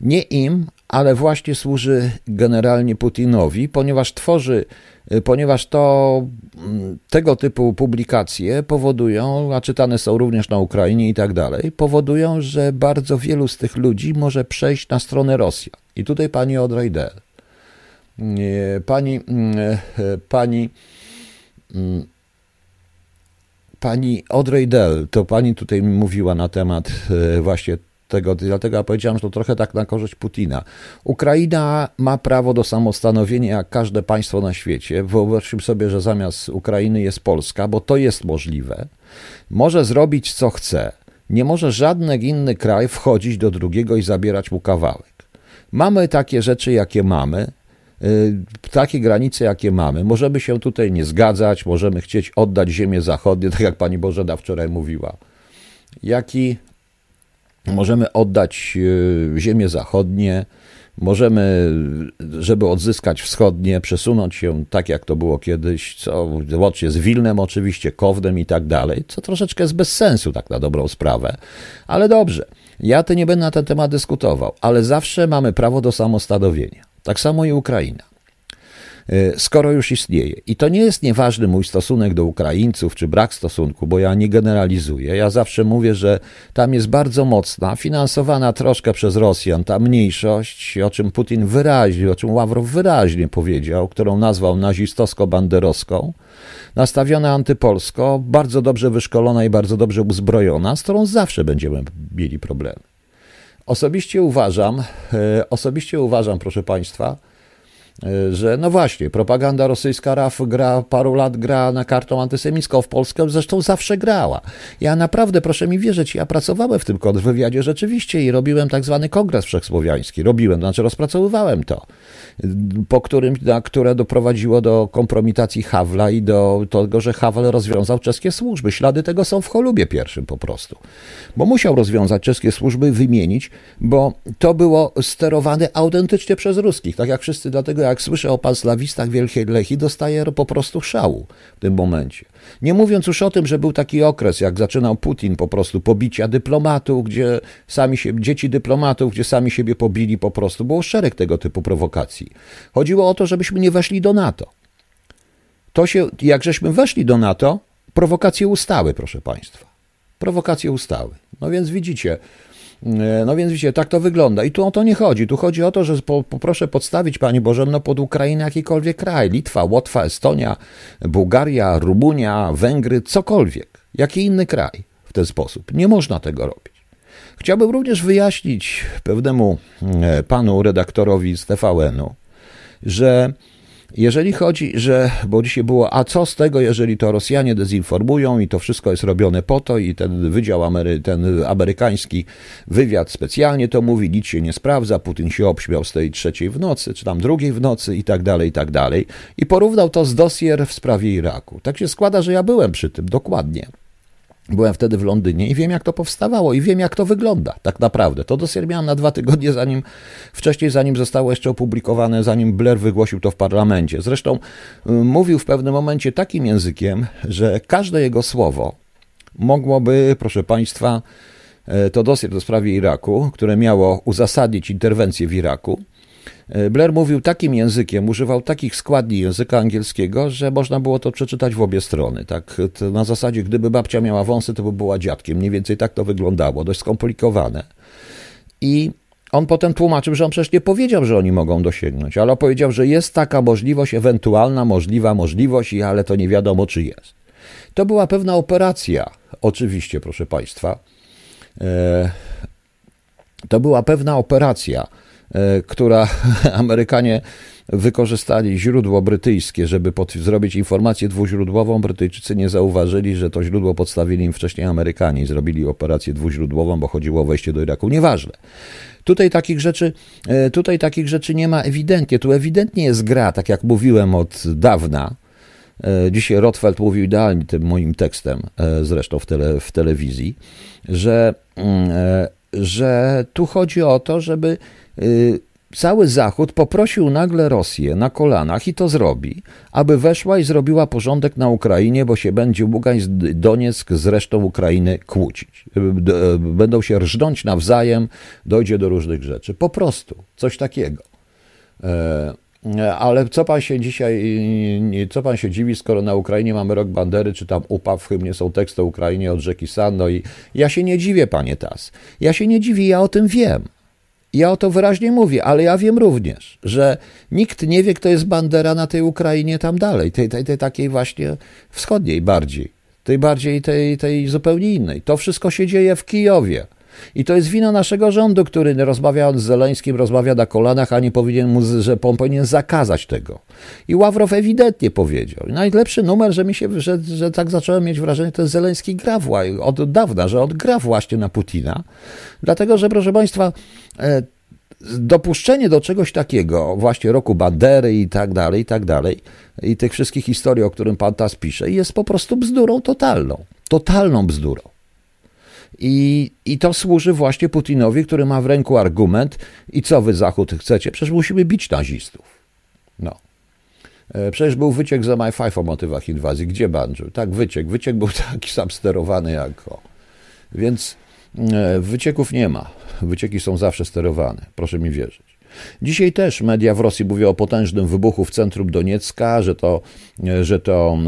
nie im, ale właśnie służy generalnie Putinowi, ponieważ tworzy Y, ponieważ to mm, tego typu publikacje powodują, a czytane są również na Ukrainie i tak dalej, powodują, że bardzo wielu z tych ludzi może przejść na stronę Rosji. I tutaj pani Audrey Del. Y, pani, y, pani, pani Audrey Del, to pani tutaj mówiła na temat właśnie tego, dlatego ja powiedziałem, że to trochę tak na korzyść Putina. Ukraina ma prawo do samostanowienia jak każde państwo na świecie. Wyobraźmy sobie, że zamiast Ukrainy jest Polska, bo to jest możliwe. Może zrobić co chce. Nie może żaden inny kraj wchodzić do drugiego i zabierać mu kawałek. Mamy takie rzeczy, jakie mamy, y, takie granice, jakie mamy. Możemy się tutaj nie zgadzać, możemy chcieć oddać ziemię zachodnie, tak jak pani Bożena wczoraj mówiła. Jaki Możemy oddać e, ziemię zachodnie, możemy, żeby odzyskać wschodnie, przesunąć się tak, jak to było kiedyś, co łącznie z Wilnem oczywiście, Kownem i tak dalej, co troszeczkę jest bez sensu, tak na dobrą sprawę. Ale dobrze, ja ty nie będę na ten temat dyskutował, ale zawsze mamy prawo do samostanowienia. Tak samo i Ukraina. E, skoro już istnieje. I to nie jest nieważny mój stosunek do Ukraińców, czy brak stosunku, bo ja nie generalizuję. Ja zawsze mówię, że tam jest bardzo mocna, finansowana troszkę przez Rosjan, ta mniejszość, o czym Putin wyraźnie, o czym Ławrow wyraźnie powiedział, którą nazwał nazistowsko-banderowską, nastawiona antypolsko, bardzo dobrze wyszkolona i bardzo dobrze uzbrojona, z którą zawsze będziemy mieli problemy. Osobiście uważam, e, osobiście uważam, proszę Państwa, że no właśnie, propaganda rosyjska RAF gra paru lat gra na kartą antysemicką w Polskę, zresztą zawsze grała. Ja naprawdę, proszę mi wierzyć, ja pracowałem w tym kontrwywiadzie rzeczywiście i robiłem tak zwany kongres wszechsłowiański. Robiłem, to znaczy rozpracowywałem to, po którym, na, które doprowadziło do kompromitacji Hawla i do tego, że Havel rozwiązał czeskie służby. Ślady tego są w Cholubie pierwszym po prostu. Bo musiał rozwiązać czeskie służby, wymienić, bo to było sterowane autentycznie przez ruskich, tak jak wszyscy dlatego jak słyszę o panslawistach Wielkiej Lechi, dostaję po prostu szału w tym momencie. Nie mówiąc już o tym, że był taki okres, jak zaczynał Putin, po prostu pobicia dyplomatów, gdzie sami się, dzieci dyplomatów, gdzie sami siebie pobili po prostu. Było szereg tego typu prowokacji. Chodziło o to, żebyśmy nie weszli do NATO. To się, jak żeśmy weszli do NATO, prowokacje ustały, proszę Państwa. Prowokacje ustały. No więc widzicie, No więc widzicie, tak to wygląda. I tu o to nie chodzi. Tu chodzi o to, że po, poproszę podstawić Pani Bożenno pod Ukrainę jakikolwiek kraj. Litwa, Łotwa, Estonia, Bułgaria, Rumunia, Węgry, cokolwiek. Jaki inny kraj w ten sposób. Nie można tego robić. Chciałbym również wyjaśnić pewnemu e, panu redaktorowi z TVN-u, że jeżeli chodzi, że, bo dzisiaj było, a co z tego, jeżeli to Rosjanie dezinformują i to wszystko jest robione po to i ten wydział, Amery, ten amerykański wywiad specjalnie to mówi, nic się nie sprawdza, Putin się obśmiał z tej trzeciej w nocy, czy tam drugiej w nocy i tak dalej, i tak dalej. I porównał to z dossier w sprawie Iraku. Tak się składa, że ja byłem przy tym, dokładnie. Byłem wtedy w Londynie i wiem, jak to powstawało i wiem, jak to wygląda tak naprawdę. To dosyć miałem na dwa tygodnie, zanim wcześniej, zanim zostało jeszcze opublikowane, zanim Blair wygłosił to w parlamencie. Zresztą y, mówił w pewnym momencie takim językiem, że każde jego słowo mogłoby, proszę Państwa, y, to dosyć do sprawie Iraku, które miało uzasadnić interwencję w Iraku, E, Blair mówił takim językiem, używał takich składni języka angielskiego, że można było to przeczytać w obie strony. Tak, na zasadzie, gdyby babcia miała wąsy, to by była dziadkiem. Mniej więcej tak to wyglądało, dość skomplikowane. I on potem tłumaczył, że on przecież nie powiedział, że oni mogą dosięgnąć, ale powiedział, że jest taka możliwość, ewentualna, możliwa możliwość, ale to nie wiadomo, czy jest. To była pewna operacja, oczywiście, proszę Państwa. E, to była pewna operacja E, która Amerykanie wykorzystali źródło brytyjskie, żeby pod, zrobić informację dwuźródłową. Brytyjczycy nie zauważyli, że to źródło podstawili im wcześniej Amerykanie i zrobili operację dwuźródłową, bo chodziło o wejście do Iraku. Nieważne. Tutaj takich rzeczy, e, tutaj takich rzeczy nie ma ewidentnie. Tu ewidentnie jest gra, tak jak mówiłem od dawna. E, dzisiaj Rotfeld mówił idealnie tym moim tekstem, zresztą w, tele, w telewizji, że, mm, że tu chodzi o to, żeby Y, cały Zachód poprosił nagle Rosję na kolanach i to zrobi, aby weszła i zrobiła porządek na Ukrainie, bo się będzie Ługańsk, Donieck z resztą Ukrainy kłócić. Y, y, będą się rżnąć nawzajem, dojdzie do różnych rzeczy. Po prostu coś takiego. Ale co pan się dzisiaj, co pan się dziwi, skoro na Ukrainie mamy rok bandery, czy tam upaw w hymnie są teksty o Ukrainie od rzeki Sanno i ja się nie dziwię, panie Tas. Ja się nie dziwię, ja o tym wiem. Ja o to wyraźnie mówię, ale ja wiem również, że nikt nie wie, kto jest Bandera na tej Ukrainie tam dalej, tej, tej, tej takiej właśnie wschodniej bardziej, tej bardziej, tej, tej zupełnie innej. To wszystko się dzieje w Kijowie. I to jest wina naszego rządu, który rozmawiając z Zeleńskim rozmawia na kolanach, a nie powinien mu, że on powinien zakazać tego. I Ławrow ewidentnie powiedział. Najlepszy numer, że mi się, że, że tak zacząłem mieć wrażenie, to jest Zeleński gra od dawna, że on gra właśnie na Putina. Dlatego, że proszę Państwa, e, dopuszczenie do czegoś takiego, właśnie roku Bandery i tak dalej, i tak dalej, i tych wszystkich historii, o którym pan tas pisze, jest po prostu bzdurą totalną. Totalną bzdurą. I, I to służy właśnie Putinowi, który ma w ręku argument. I co wy, Zachód, chcecie? Przecież musimy bić nazistów. No. E, przecież był wyciek z MI5 o motywach inwazji. Gdzie Bandziu? Tak, wyciek. Wyciek był taki sam sterowany jak o. Więc e, wycieków nie ma. Wycieki są zawsze sterowane. Proszę mi wierzyć. Dzisiaj też media w Rosji mówią o potężnym wybuchu w centrum Doniecka, że to, że to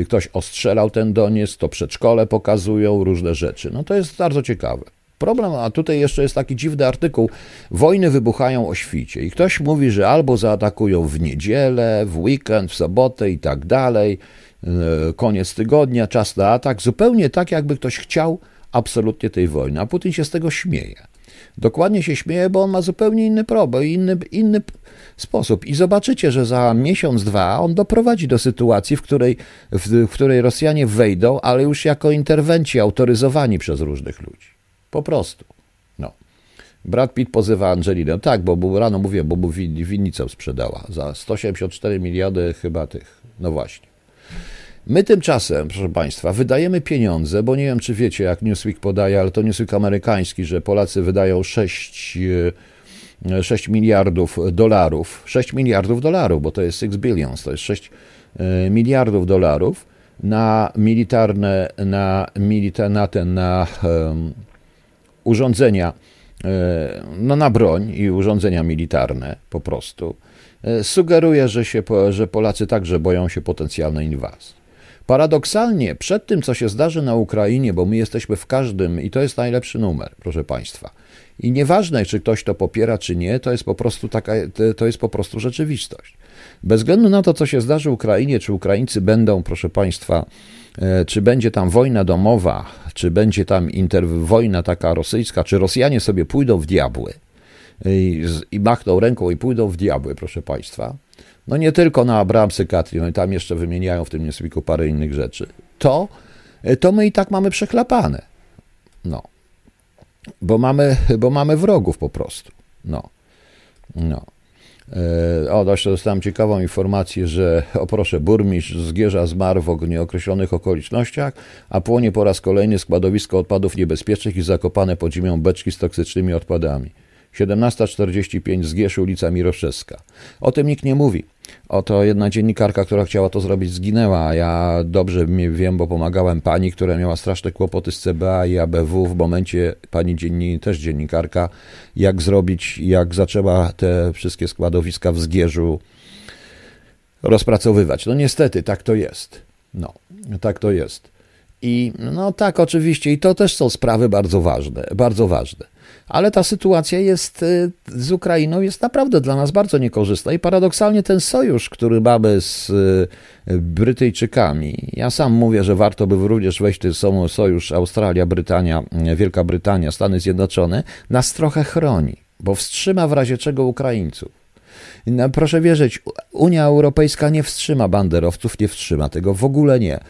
e, ktoś ostrzelał ten Donieck, to przedszkole pokazują, różne rzeczy. No to jest bardzo ciekawe. Problem, a tutaj jeszcze jest taki dziwny artykuł. Wojny wybuchają o świcie i ktoś mówi, że albo zaatakują w niedzielę, w weekend, w sobotę i tak dalej, e, koniec tygodnia, czas na atak, zupełnie tak, jakby ktoś chciał absolutnie tej wojny, a Putin się z tego śmieje. Dokładnie się śmieje, bo on ma zupełnie inny problem, inny, inny sposób. I zobaczycie, że za miesiąc, dwa on doprowadzi do sytuacji, w której, w, w której Rosjanie wejdą, ale już jako interwenci autoryzowani przez różnych ludzi. Po prostu. No. Brad Pitt pozywa Angelinę. Tak, bo był, rano mówię, bo mu winnicę sprzedała za 184 miliardy chyba tych. No właśnie. My tymczasem, proszę Państwa, wydajemy pieniądze, bo nie wiem, czy wiecie, jak Newsweek podaje, ale to Newsweek amerykański, że Polacy wydają 6, 6 e, miliardów dolarów. 6 miliardów dolarów, bo to jest 6 billions, to jest 6 e, miliardów dolarów na militarne, na, milita, na, ten, na um, urządzenia, no na broń i urządzenia militarne po prostu. Sugeruje, że, się, że Polacy także boją się potencjalnej inwazji. Paradoksalnie, przed tym, co się zdarzy na Ukrainie, bo my jesteśmy w każdym, i to jest najlepszy numer, proszę Państwa. I nieważne, czy ktoś to popiera, czy nie, to jest po prostu taka, to jest po prostu rzeczywistość. Bez względu na to, co się zdarzy Ukrainie, czy Ukraińcy będą, proszę Państwa, e, czy będzie tam wojna domowa, czy będzie tam wojna taka rosyjska, czy Rosjanie sobie pójdą w diabły i, i machną ręką i pójdą w diabły, proszę Państwa, no nie tylko na Abraham Katrin, tam jeszcze wymieniają w tym niesłyku parę innych rzeczy, to, to my i tak mamy przechlapane. No. Bo mamy, bo mamy wrogów po prostu. No. No. E, o, jeszcze dostałem ciekawą informację, że, o proszę, burmistrz Zgierza zmarł w nieokreślonych okolicznościach, a płonie po raz kolejny składowisko odpadów niebezpiecznych i zakopane pod ziemią beczki z toksycznymi odpadami. 17.45 Zgierz, ulica Miroszewska. O tym nikt nie mówi. Oto jedna dziennikarka, która chciała to zrobić, zginęła, ja dobrze wiem, bo pomagałem pani, która miała straszne kłopoty z CBA i ABW w momencie, pani dzienni, też dziennikarka, jak zrobić, jak zaczęła te wszystkie składowiska w Zgierzu rozpracowywać. No niestety, tak to jest. No, tak to jest. I no tak, oczywiście, i to też są sprawy bardzo ważne, bardzo ważne ale ta sytuacja jest y, z Ukrainą jest naprawdę dla nas bardzo niekorzystna i paradoksalnie ten sojusz, który mamy z y, Brytyjczykami, ja sam mówię, że warto by również wejść w ten sojusz Australia, Brytania, Wielka Brytania, Stany Zjednoczone, nas trochę chroni, bo wstrzyma w razie czego Ukraińców. Proszę wierzyć, Unia Europejska nie wstrzyma banderowców, nie wstrzyma tego, w ogóle nie.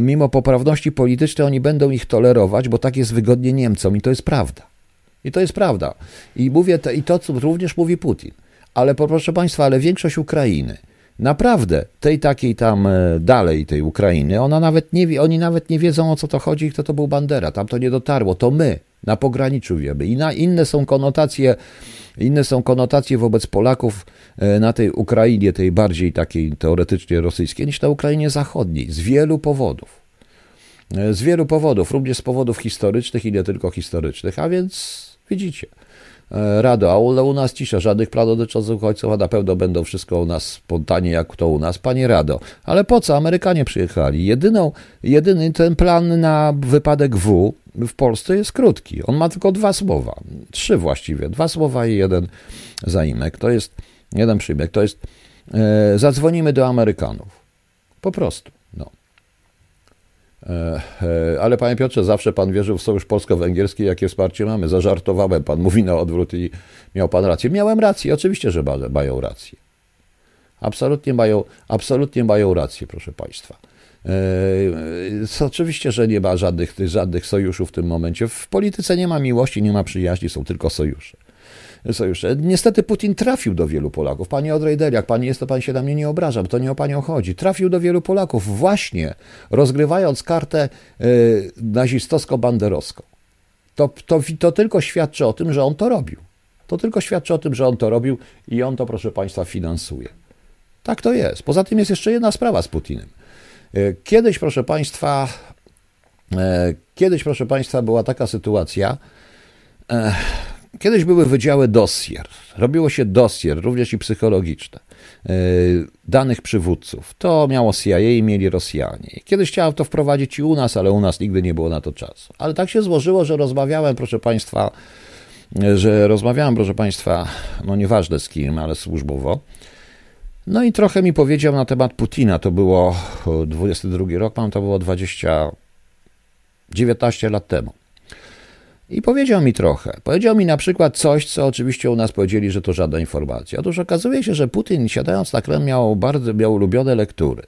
Mimo poprawności politycznej oni będą ich tolerować, bo tak jest wygodnie Niemcom i to jest prawda. I to jest prawda. I mówię to, i to również mówi Putin. Ale proszę Państwa, ale większość Ukrainy, naprawdę tej takiej tam e, dalej tej Ukrainy, ona nawet nie wie, oni nawet nie wiedzą o co to chodzi, kto to był Bandera. Tam to nie dotarło. To my na pograniczu wiemy. I na inne są konotacje, inne są konotacje wobec Polaków e, na tej Ukrainie, tej bardziej takiej teoretycznie rosyjskiej, niż na Ukrainie Zachodniej. Z wielu powodów. E, z wielu powodów, również z powodów historycznych i nie tylko historycznych, a więc Widzicie. E, Rado, a u nas cisza, żadnych plan dotyczących uchodźców, a na pewno będą wszystko u nas spontanie, jak to u nas. Panie Rado, ale po co Amerykanie przyjechali? Jedyną, jedyny ten plan na wypadek W w Polsce jest krótki. On ma tylko dwa słowa. Trzy właściwie. Dwa słowa i jeden zaimek. To jest, jeden przyjmek. To jest, e, zadzwonimy do Amerykanów. Po prostu. E, e, ale panie Piotrze, zawsze pan wierzył w sojusz polsko-węgierski, jakie wsparcie mamy. Zażartowałem, pan mówi na odwrót i miał pan rację. Miałem rację, oczywiście, że mają rację. Absolutnie mają, absolutnie mają rację, proszę państwa. E, oczywiście, że nie ma żadnych, żadnych sojuszów w tym momencie. W polityce nie ma miłości, nie ma przyjaźni, są tylko sojusze sojusze. Niestety Putin trafił do wielu Polaków. Panie Odrejder, jak pani jest, to pan się na mnie nie obraża, bo to nie o panią chodzi. Trafił do wielu Polaków właśnie rozgrywając kartę y, nazistowsko-banderowską. To, to, to tylko świadczy o tym, że on to robił. To tylko świadczy o tym, że on to robił i on to, proszę państwa, finansuje. Tak to jest. Poza tym jest jeszcze jedna sprawa z Putinem. Y, kiedyś, proszę państwa, y, kiedyś, proszę państwa, była taka sytuacja, Kiedyś były wydziały dossier. Robiło się dossier, również i psychologiczne, e, danych przywódców. To miało CIA i mieli Rosjanie. Kiedyś chciałem to wprowadzić i u nas, ale u nas nigdy nie było na to czasu. Ale tak się złożyło, że rozmawiałem, proszę Państwa, że rozmawiałem, proszę Państwa, no nieważne z kim, ale służbowo. No i trochę mi powiedział na temat Putina. To było 22 rok, mam to było 20, 19 lat temu. I powiedział mi trochę. Powiedział mi na przykład coś, co oczywiście u nas powiedzieli, że to żadna informacja. Otóż okazuje się, że Putin siadając na Kreml miał bardzo miał ulubione lektury.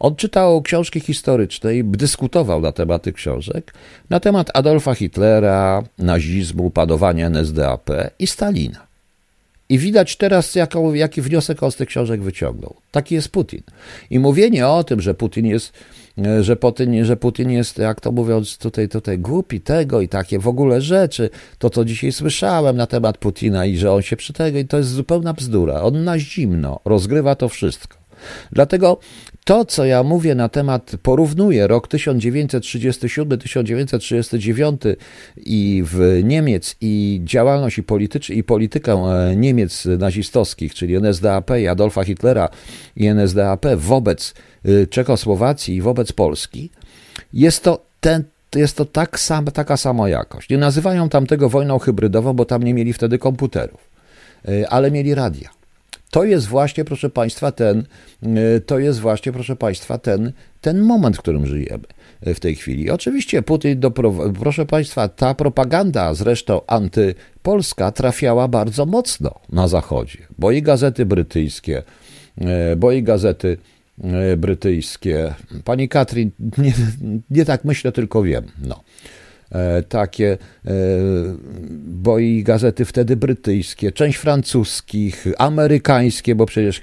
On czytał książki historyczne i dyskutował na temat tych książek, na temat Adolfa Hitlera, nazizmu, panowania NSDAP i Stalina. I widać teraz, jaką, jaki wniosek on z tych książek wyciągnął. Taki jest Putin. I mówienie o tym, że Putin jest że Putin, że Putin jest, jak to mówiąc tutaj, tutaj głupi tego i takie w ogóle rzeczy, to co dzisiaj słyszałem na temat Putina i że on się przy tego, i to jest zupełna bzdura. On na zimno rozgrywa to wszystko. Dlatego to, co ja mówię na temat, porównuję rok 1937-1939 i w Niemiec i działalność i, politycz, i politykę e, Niemiec nazistowskich, czyli NSDAP i Adolfa Hitlera i NSDAP wobec e, Czechosłowacji i wobec Polski, jest to ten, jest to tak sam, taka sama jakość. Nie nazywają tam tego wojną hybrydową, bo tam nie mieli wtedy komputerów, e, ale mieli radia. To jest właśnie, proszę Państwa, ten, e, to jest właśnie, proszę Państwa, ten, ten moment, w którym żyjemy w tej chwili. Oczywiście Putin, do, proszę Państwa, ta propaganda, zresztą antypolska, trafiała bardzo mocno na Zachodzie, bo i gazety brytyjskie, e, bo i gazety brytyjskie. Pani Katrin, nie, nie tak myślę, tylko wiem. No. E, takie, e, bo i gazety wtedy brytyjskie, część francuskich, amerykańskie, bo przecież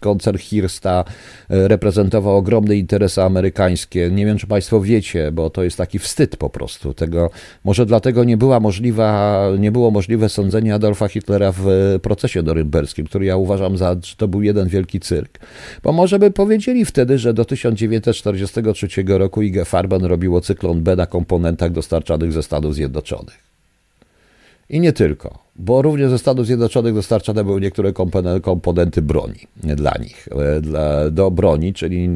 koncern Hirsta e, reprezentował ogromne interesy amerykańskie. Nie wiem, czy Państwo wiecie, bo to jest taki wstyd po prostu tego. Może dlatego nie była możliwa, nie było możliwe sądzenie Adolfa Hitlera w procesie norymberskim, który ja uważam za, że to był jeden wielki cyrk. Bo może by powiedzieli wtedy, że do 1943 roku IG Farben robiło cyklon B na komponentach dostarczonych dostarczanych ze Stanów Zjednoczonych. I nie tylko, bo również ze Stanów Zjednoczonych dostarczane były niektóre komponenty broni dla nich, e, dla, do broni, czyli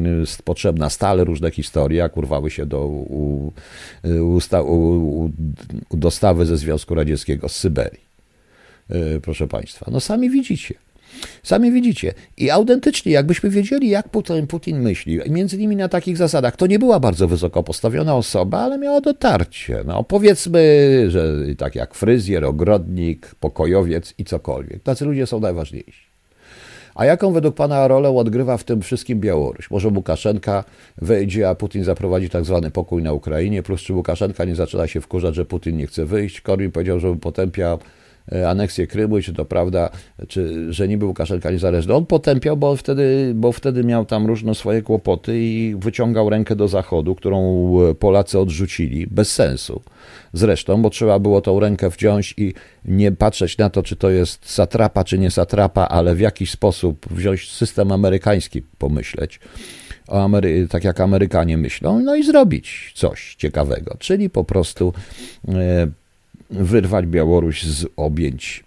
potrzebna stale różne historie, jak urwały się do u, u, u, dostawy ze Związku Radzieckiego z Syberii. E, proszę Państwa, no sami widzicie. Sami widzicie. I autentycznie, jakbyśmy wiedzieli, jak Putin, Putin myśli, między innymi na takich zasadach, to nie była bardzo wysoko postawiona osoba, ale miała dotarcie. No, powiedzmy, że tak jak fryzjer, ogrodnik, pokojowiec i cokolwiek. Tacy ludzie są najważniejsi. A jaką według pana rolę odgrywa w tym wszystkim Białoruś? Może Łukaszenka wejdzie, a Putin zaprowadzi tak zwany pokój na Ukrainie, plus czy Łukaszenka nie zaczyna się wkurzać, że Putin nie chce wyjść? Korwin powiedział, że potępia aneksję Krymu, czy to prawda, czy, że niby Łukaszenka niezależny. On potępiał, bo wtedy, bo wtedy miał tam różne swoje kłopoty i wyciągał rękę do Zachodu, którą Polacy odrzucili, bez sensu. Zresztą, bo trzeba było tą rękę wziąć i nie patrzeć na to, czy to jest satrapa, czy nie satrapa, ale w jakiś sposób wziąć system amerykański, pomyśleć. Amery- tak jak Amerykanie myślą, no i zrobić coś ciekawego, czyli po prostu e, wyrwać Białoruś z objęć.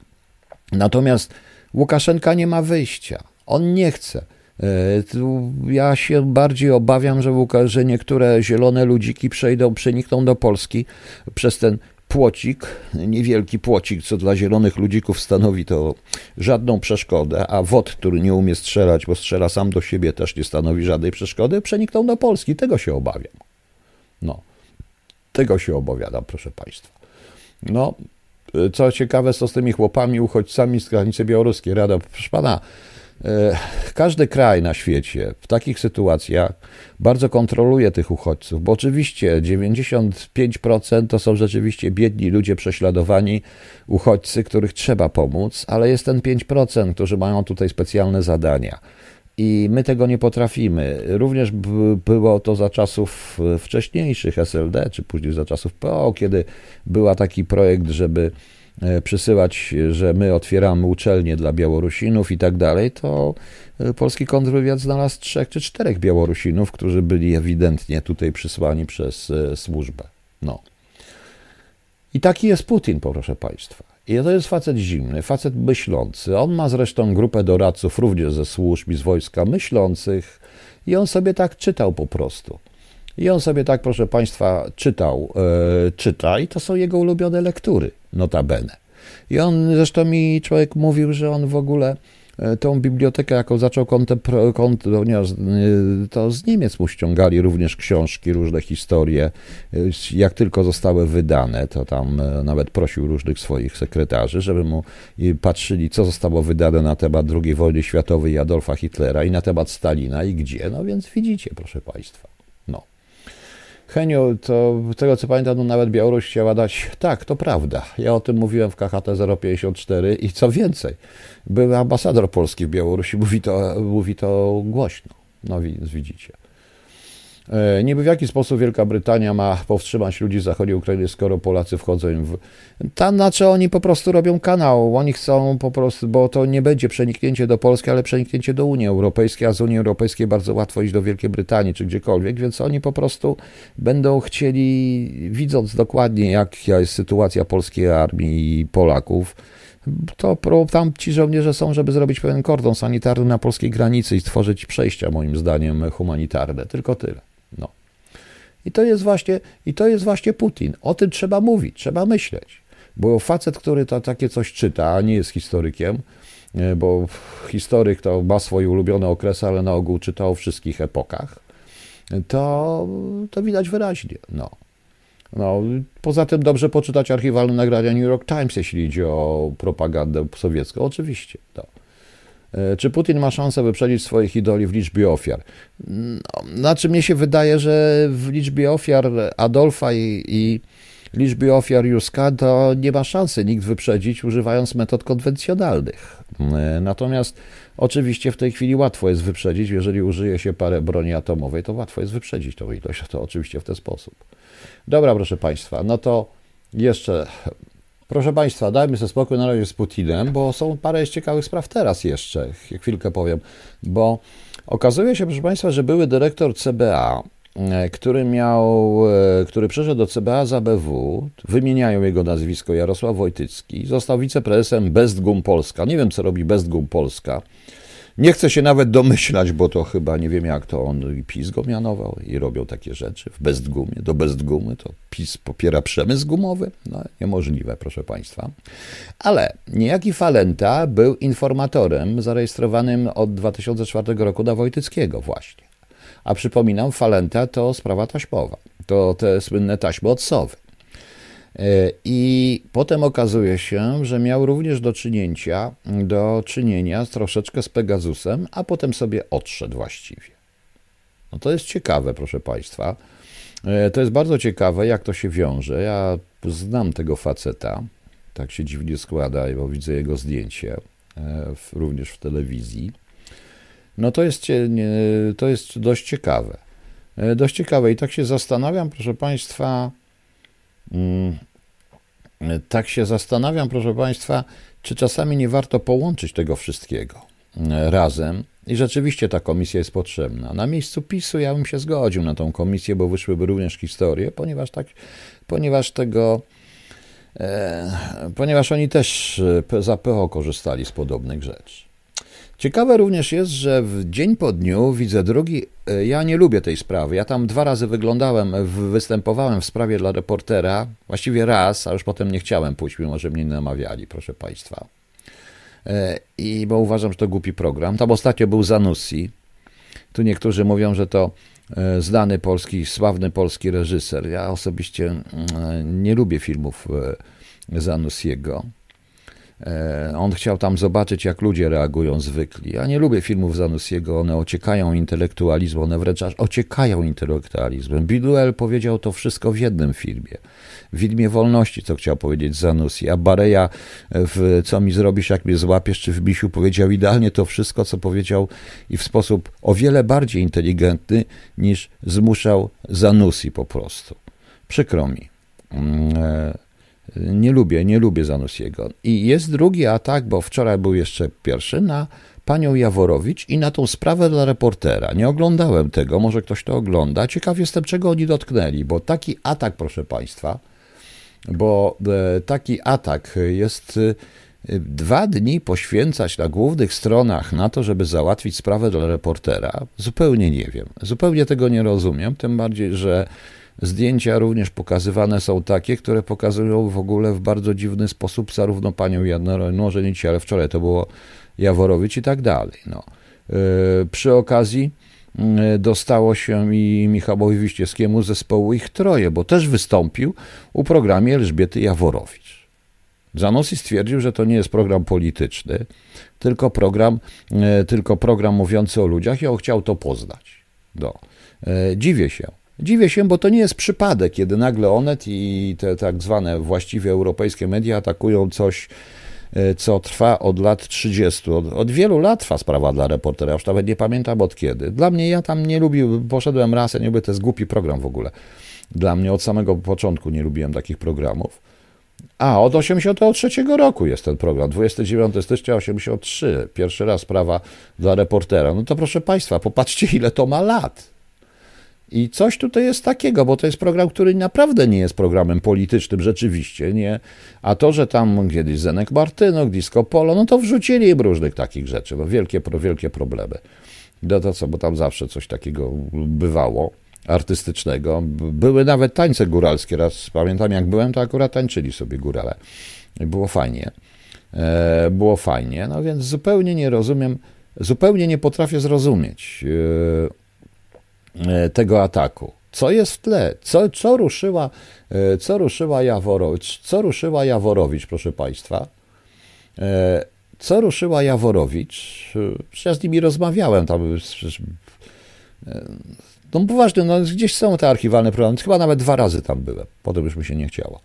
Natomiast Łukaszenka nie ma wyjścia. On nie chce. E, ja się bardziej obawiam, że, że niektóre zielone ludziki przejdą, przenikną do Polski przez ten płocik, niewielki płocik, co dla zielonych ludzików stanowi to żadną przeszkodę, a WOT, który nie umie strzelać, bo strzela sam do siebie, też nie stanowi żadnej przeszkody, przenikną do Polski. Tego się obawiam. No, tego się obawiam, proszę Państwa. No, co ciekawe, co z tymi chłopami, uchodźcami z granicy białoruskiej. Rada, proszę pana, e, każdy kraj na świecie w takich sytuacjach bardzo kontroluje tych uchodźców, bo oczywiście 95% to są rzeczywiście biedni ludzie prześladowani, uchodźcy, których trzeba pomóc, ale jest ten 5%, którzy mają tutaj specjalne zadania i my tego nie potrafimy. Również było to za czasów wcześniejszych SLD, czy później za czasów PO, kiedy był taki projekt, żeby e, przysyłać, że my otwieramy uczelnie dla Białorusinów i tak dalej, to e, polski kontrwywiad znalazł trzech czy czterech Białorusinów, którzy byli ewidentnie tutaj przysłani przez e, służbę. No. I taki jest Putin, proszę Państwa. I to jest facet zimny, facet myślący. On ma zresztą grupę doradców również ze służb i z wojska myślących i on sobie tak czytał po prostu. I on sobie tak, proszę Państwa, czytał, e, czyta i to są jego ulubione lektury, notabene. I on, zresztą mi człowiek mówił, że on w ogóle tą bibliotekę, jaką zaczął ponieważ e, to z Niemiec mu ściągali również książki, różne historie. E, jak tylko zostały wydane, to tam nawet prosił różnych swoich sekretarzy, żeby mu patrzyli, co zostało wydane na temat II wojny światowej i Adolfa Hitlera i na temat Stalina i gdzie. No więc widzicie, proszę Państwa. Heniu, to tego co pamiętam, no nawet Białoruś chciała dać. Tak, to prawda. Ja o tym mówiłem w KHT 054 i co więcej, był ambasador polski w Białorusi, mówi to, mówi to głośno. No więc widzicie. E, niby w jaki sposób Wielka Brytania ma powstrzymać ludzi z zachodniej Ukrainy, skoro Polacy wchodzą w... Tam znaczy oni po prostu robią kanał, oni chcą po prostu, bo to nie będzie przeniknięcie do Polski, ale przeniknięcie do Unii Europejskiej, a z Unii Europejskiej bardzo łatwo iść do Wielkiej Brytanii czy gdziekolwiek, więc oni po prostu będą chcieli, widząc dokładnie jaka jest sytuacja polskiej armii i Polaków, to tam ci żołnierze są, żeby zrobić pewien kordon sanitarny na polskiej granicy i stworzyć przejścia, moim zdaniem, humanitarne. Tylko tyle. No. I to jest właśnie, i to jest właśnie Putin. O tym trzeba mówić, trzeba myśleć. Bo facet, który to takie coś czyta, a nie jest historykiem, e, bo historyk to ma swoje ulubione okresy, ale na ogół czyta o wszystkich epokach, to, to widać wyraźnie. No. No, poza tym dobrze poczytać archiwalne nagrania New York Times, jeśli idzie o propagandę sowiecką. Oczywiście. To. E, czy Putin ma szansę wyprzedzić swoich idoli w liczbie ofiar? No, znaczy, mnie się wydaje, że w liczbie ofiar Adolfa i, i liczbie ofiar Juska to nie ma szansy nikt wyprzedzić używając metod konwencjonalnych. E, natomiast oczywiście w tej chwili łatwo jest wyprzedzić, jeżeli użyje się parę broni atomowej, to łatwo jest wyprzedzić tą ilość, to oczywiście w ten sposób. Dobra, proszę Państwa, no to jeszcze Proszę Państwa, dajmy sobie spokój na razie z Putinem, bo są parę ciekawych spraw teraz jeszcze, chwilkę powiem, bo okazuje się, proszę Państwa, że były dyrektor CBA, e, który miał, e, który przeszedł do CBA z ABW, wymieniają jego nazwisko Jarosław Wojtycki, został wiceprezesem Bestgum Polska. Nie wiem, co robi Bestgum Polska. Nie chcę się nawet domyślać, bo to chyba nie wiem jak to on PiS go mianował i robią takie rzeczy w Bestgumie. Do Bestgumy to PiS popiera przemysł gumowy? No niemożliwe, proszę Państwa. Ale niejaki Falenta był informatorem zarejestrowanym od 2004 roku na Wojtyckiego właśnie. A przypominam, Falenta to sprawa taśmowa. To te słynne taśmy od Sowy. E, I potem okazuje się, że miał również do czynienia, do czynienia troszeczkę z Pegasusem, a potem sobie odszedł właściwie. No to jest ciekawe, proszę Państwa. E, to jest bardzo ciekawe, jak to się wiąże. Ja znam tego faceta, tak się dziwnie składa, bo widzę jego zdjęcie e, również w telewizji. No to jest, to jest dość ciekawe. Dość ciekawe i tak się zastanawiam, proszę Państwa, tak się zastanawiam, proszę Państwa, czy czasami nie warto połączyć tego wszystkiego mm, razem. I rzeczywiście ta komisja jest potrzebna. Na miejscu PiSu ja bym się zgodził na tą komisję, bo wyszłyby również historie, ponieważ tak, ponieważ tego, e, ponieważ oni też e, za PO korzystali z podobnych rzeczy. Ciekawe również jest, że w dzień po dniu widzę drugi. E, ja nie lubię tej sprawy. Ja tam dwa razy wyglądałem, występowałem w sprawie dla reportera, właściwie raz, a już potem nie chciałem pójść, mimo że mnie namawiali, proszę Państwa. E, I bo uważam, że to głupi program. Tam ostatnio był Zanussi. Tu niektórzy mówią, że to e, znany polski, sławny polski reżyser. Ja osobiście mm, nie lubię filmów Zanussiego. E, on chciał tam zobaczyć, jak ludzie reagują zwykli. Ja nie lubię filmów Zanussiego, one ociekają intelektualizmem, one wręcz ociekają intelektualizmem. Biduel powiedział to wszystko w jednym filmie. W Widmie Wolności, co chciał powiedzieć Zanussi, a Bareja w Co mi zrobisz, jak mnie złapiesz, czy w Misiu powiedział idealnie to wszystko, co powiedział i w sposób o wiele bardziej inteligentny niż zmuszał Zanussi po prostu. Przykro mi. Nie lubię, nie lubię Zanussiego. I jest drugi atak, bo wczoraj był jeszcze pierwszy, na panią Jaworowicz i na tą sprawę dla reportera. Nie oglądałem tego, może ktoś to ogląda. Ciekaw jestem, czego oni dotknęli, bo taki atak, proszę państwa, bo e, taki atak jest e, dwa dni poświęcać na głównych stronach na to, żeby załatwić sprawę dla reportera, zupełnie nie wiem. Zupełnie tego nie rozumiem, tym bardziej, że Zdjęcia również pokazywane są takie, które pokazują w ogóle w bardzo dziwny sposób zarówno panią nie dzisiaj, ale wczoraj to było Jaworowicz i tak dalej. No. Yy, przy okazji yy, dostało się i Michałowi Wiściewskiemu zespołu ich troje, bo też wystąpił u programie Elżbiety Jaworowicz. Zanossi stwierdził, że to nie jest program polityczny, tylko program, yy, tylko program mówiący o ludziach i on chciał to poznać. No. Dziwię się. Dziwię się, bo to nie jest przypadek, kiedy nagle Onet i te tak zwane właściwie europejskie media atakują coś, co trwa od lat 30. Od, od, wielu lat trwa sprawa dla reportera, już nawet nie pamiętam od kiedy. Dla mnie, ja tam nie lubiłem, poszedłem raz, ja nie lubię, to jest głupi program w ogóle. Dla mnie od samego początku nie lubiłem takich programów. A, od 83 roku jest ten program, 29 stycznia 83, pierwszy raz sprawa dla reportera. No to proszę Państwa, popatrzcie ile to ma lat. I coś tutaj jest takiego, bo to jest program, który naprawdę nie jest programem politycznym, rzeczywiście, nie. A to, że tam kiedyś Zenek Martynok, Disco Polo, no to wrzucili im różnych takich rzeczy, no wielkie, wielkie problemy. No to co, bo tam zawsze coś takiego bywało artystycznego. Były nawet tańce góralskie. Raz pamiętam, jak byłem, to akurat tańczyli sobie górale. Było fajnie. E, było fajnie, no więc zupełnie nie rozumiem, zupełnie nie potrafię zrozumieć e, tego ataku. Co jest w tle? Co, co, ruszyła, co ruszyła Jaworowicz? Co ruszyła Jaworowicz, proszę Państwa? Co ruszyła Jaworowicz? Ja z nimi rozmawiałem, tam no poważnie, no gdzieś są te archiwalne programy, chyba nawet dwa razy tam byłem, potem już mi się nie chciało.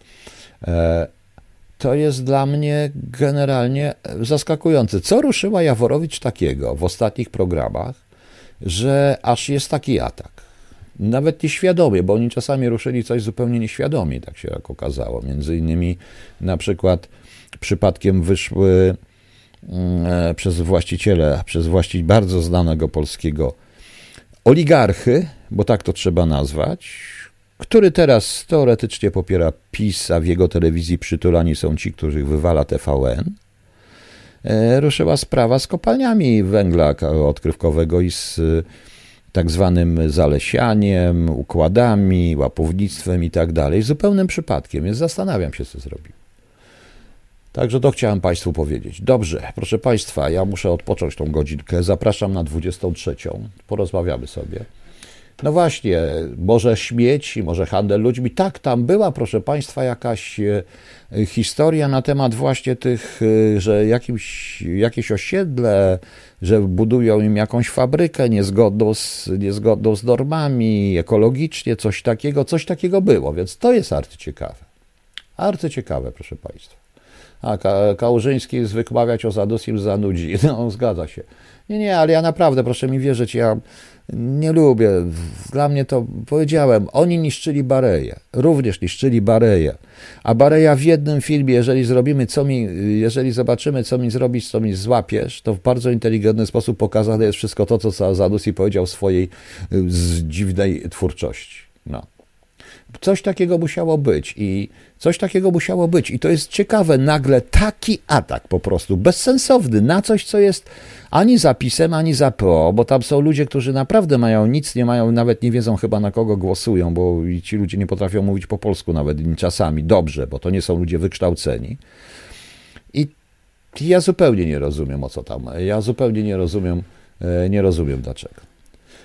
E, to jest dla mnie generalnie zaskakujące. Co ruszyła Jaworowicz takiego w ostatnich programach, że aż jest taki atak? Nawet nieświadomie, bo oni czasami ruszyli coś zupełnie nieświadomie, tak się jak okazało. Między innymi na przykład przypadkiem wyszły mm, e, przez właściciele, przez właściciela bardzo znanego polskiego oligarchy, bo tak to trzeba nazwać, który teraz teoretycznie popiera PiS, a w jego telewizji przytulani są ci, których wywala TVN, ruszyła sprawa z kopalniami węgla odkrywkowego i z e, tak zwanym zalesianiem, układami, łapownictwem i tak dalej. Zupełnym przypadkiem, więc zastanawiam się, co zrobił. Także to chciałem Państwu powiedzieć. Dobrze, proszę Państwa, ja muszę odpocząć tą godzinkę. Zapraszam na 23. Porozmawiamy sobie. No właśnie, może śmieci, może handel ludźmi. Tak, tam była, proszę Państwa, jakaś e, historia na temat właśnie tych, e, że jakimś, jakieś osiedle, że budują im jakąś fabrykę niezgodną z, niezgodną z normami, ekologicznie, coś takiego, coś takiego było, więc to jest arcyciekawe. Arcyciekawe, proszę Państwa. A Kałużyński zwykł mawiać o Zadusim zanudzi. No, zgadza się. Nie, nie, ale ja naprawdę, proszę mi wierzyć, ja nie lubię. Dla mnie to, powiedziałem, oni niszczyli Bareję. Również niszczyli Bareję. A Bareja w jednym filmie, jeżeli zrobimy, co mi, jeżeli zobaczymy, co mi zrobisz, co mi złapiesz, to w bardzo inteligentny sposób pokazane jest wszystko to, co Zadusi powiedział w swojej dziwnej twórczości. No. Coś takiego musiało być i coś takiego musiało być. I to jest ciekawe, nagle taki atak po prostu, bezsensowny, na coś, co jest ani zapisem, ani za PO, bo tam są ludzie, którzy naprawdę mają nic, nie mają, nawet nie wiedzą chyba na kogo głosują, bo ci ludzie nie potrafią mówić po polsku nawet czasami dobrze, bo to nie są ludzie wykształceni. I ja zupełnie nie rozumiem o co tam. Ja zupełnie nie rozumiem, e, nie rozumiem dlaczego.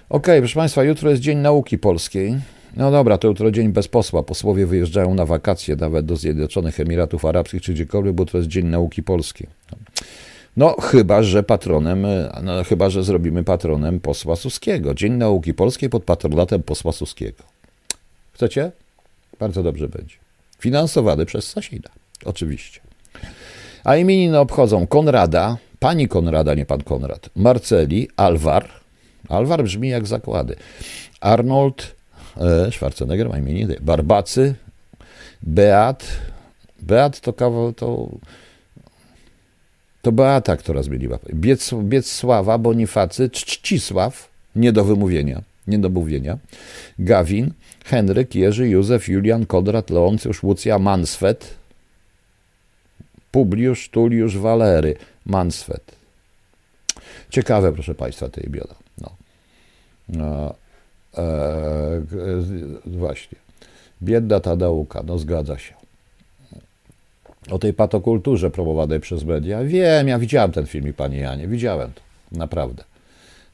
Ok, proszę Państwa, jutro jest Dzień Nauki Polskiej. No dobra, to jutro dzień bez posła. Posłowie wyjeżdżają na wakacje nawet do Zjednoczonych Emiratów Arabskich czy gdziekolwiek, bo to jest Dzień Nauki Polskiej. No, chyba, że patronem, no, chyba, że zrobimy patronem posła Suskiego. Dzień Nauki Polskiej pod patronatem posła Suskiego. Chcecie? Bardzo dobrze będzie. Finansowany przez Sasina, oczywiście. A imieniny obchodzą Konrada, pani Konrada, nie pan Konrad, Marceli, Alvar. Alvar brzmi jak zakłady. Arnold, Schwarzenegger ma imieniny. Barbacy, Beat. Beat to kawał, to, to Beata, która zmieniła. Biec, Biecława, Bonifacy, Czcisław, nie do wymówienia, nie do mówienia. Gawin, Henryk, Jerzy, Józef, Julian, Kodrat, Leoncjusz, Łucja, Mansfet, Publiusz, Tuliusz, Walery, Mansfet. Ciekawe, proszę Państwa, te imiona. No. E, właśnie. Biedna ta nauka, no zgadza się. O tej patokulturze promowanej przez media. Wiem, ja widziałem ten film, panie Janie, widziałem to, naprawdę.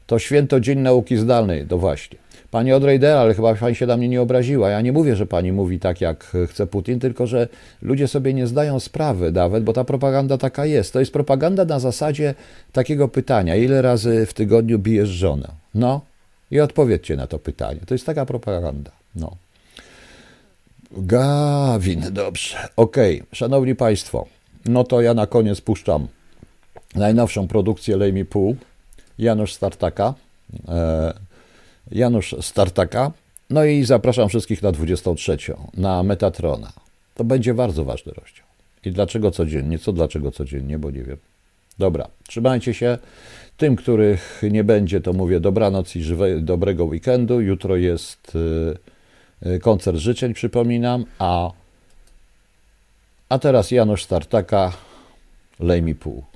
To święto Dzień Nauki Zdalnej, to właśnie. Pani Odrejder, ale chyba pani się na mnie nie obraziła. Ja nie mówię, że pani mówi tak, jak chce Putin, tylko że ludzie sobie nie zdają sprawy nawet, bo ta propaganda taka jest. To jest propaganda na zasadzie takiego pytania: ile razy w tygodniu bijesz żonę? No, i odpowiedzcie na to pytanie. To jest taka propaganda. No. Gawin, dobrze. Okay. szanowni państwo. no to ja na koniec puszczam najnowszą produkcję Lej mi pół, Janusz Startaka. E, Janusz Startaka. No i zapraszam wszystkich na 23, na Metatrona. To będzie bardzo ważny rozdział. I dlaczego codziennie? Co dlaczego codziennie? Bo nie wiem. Dobra, trzymajcie się. Tym, których nie będzie, to mówię dobranoc i żywe, dobrego weekendu. Jutro jest y, y, koncert życzeń, przypominam, a, a teraz Janusz Startaka, lej mi pół.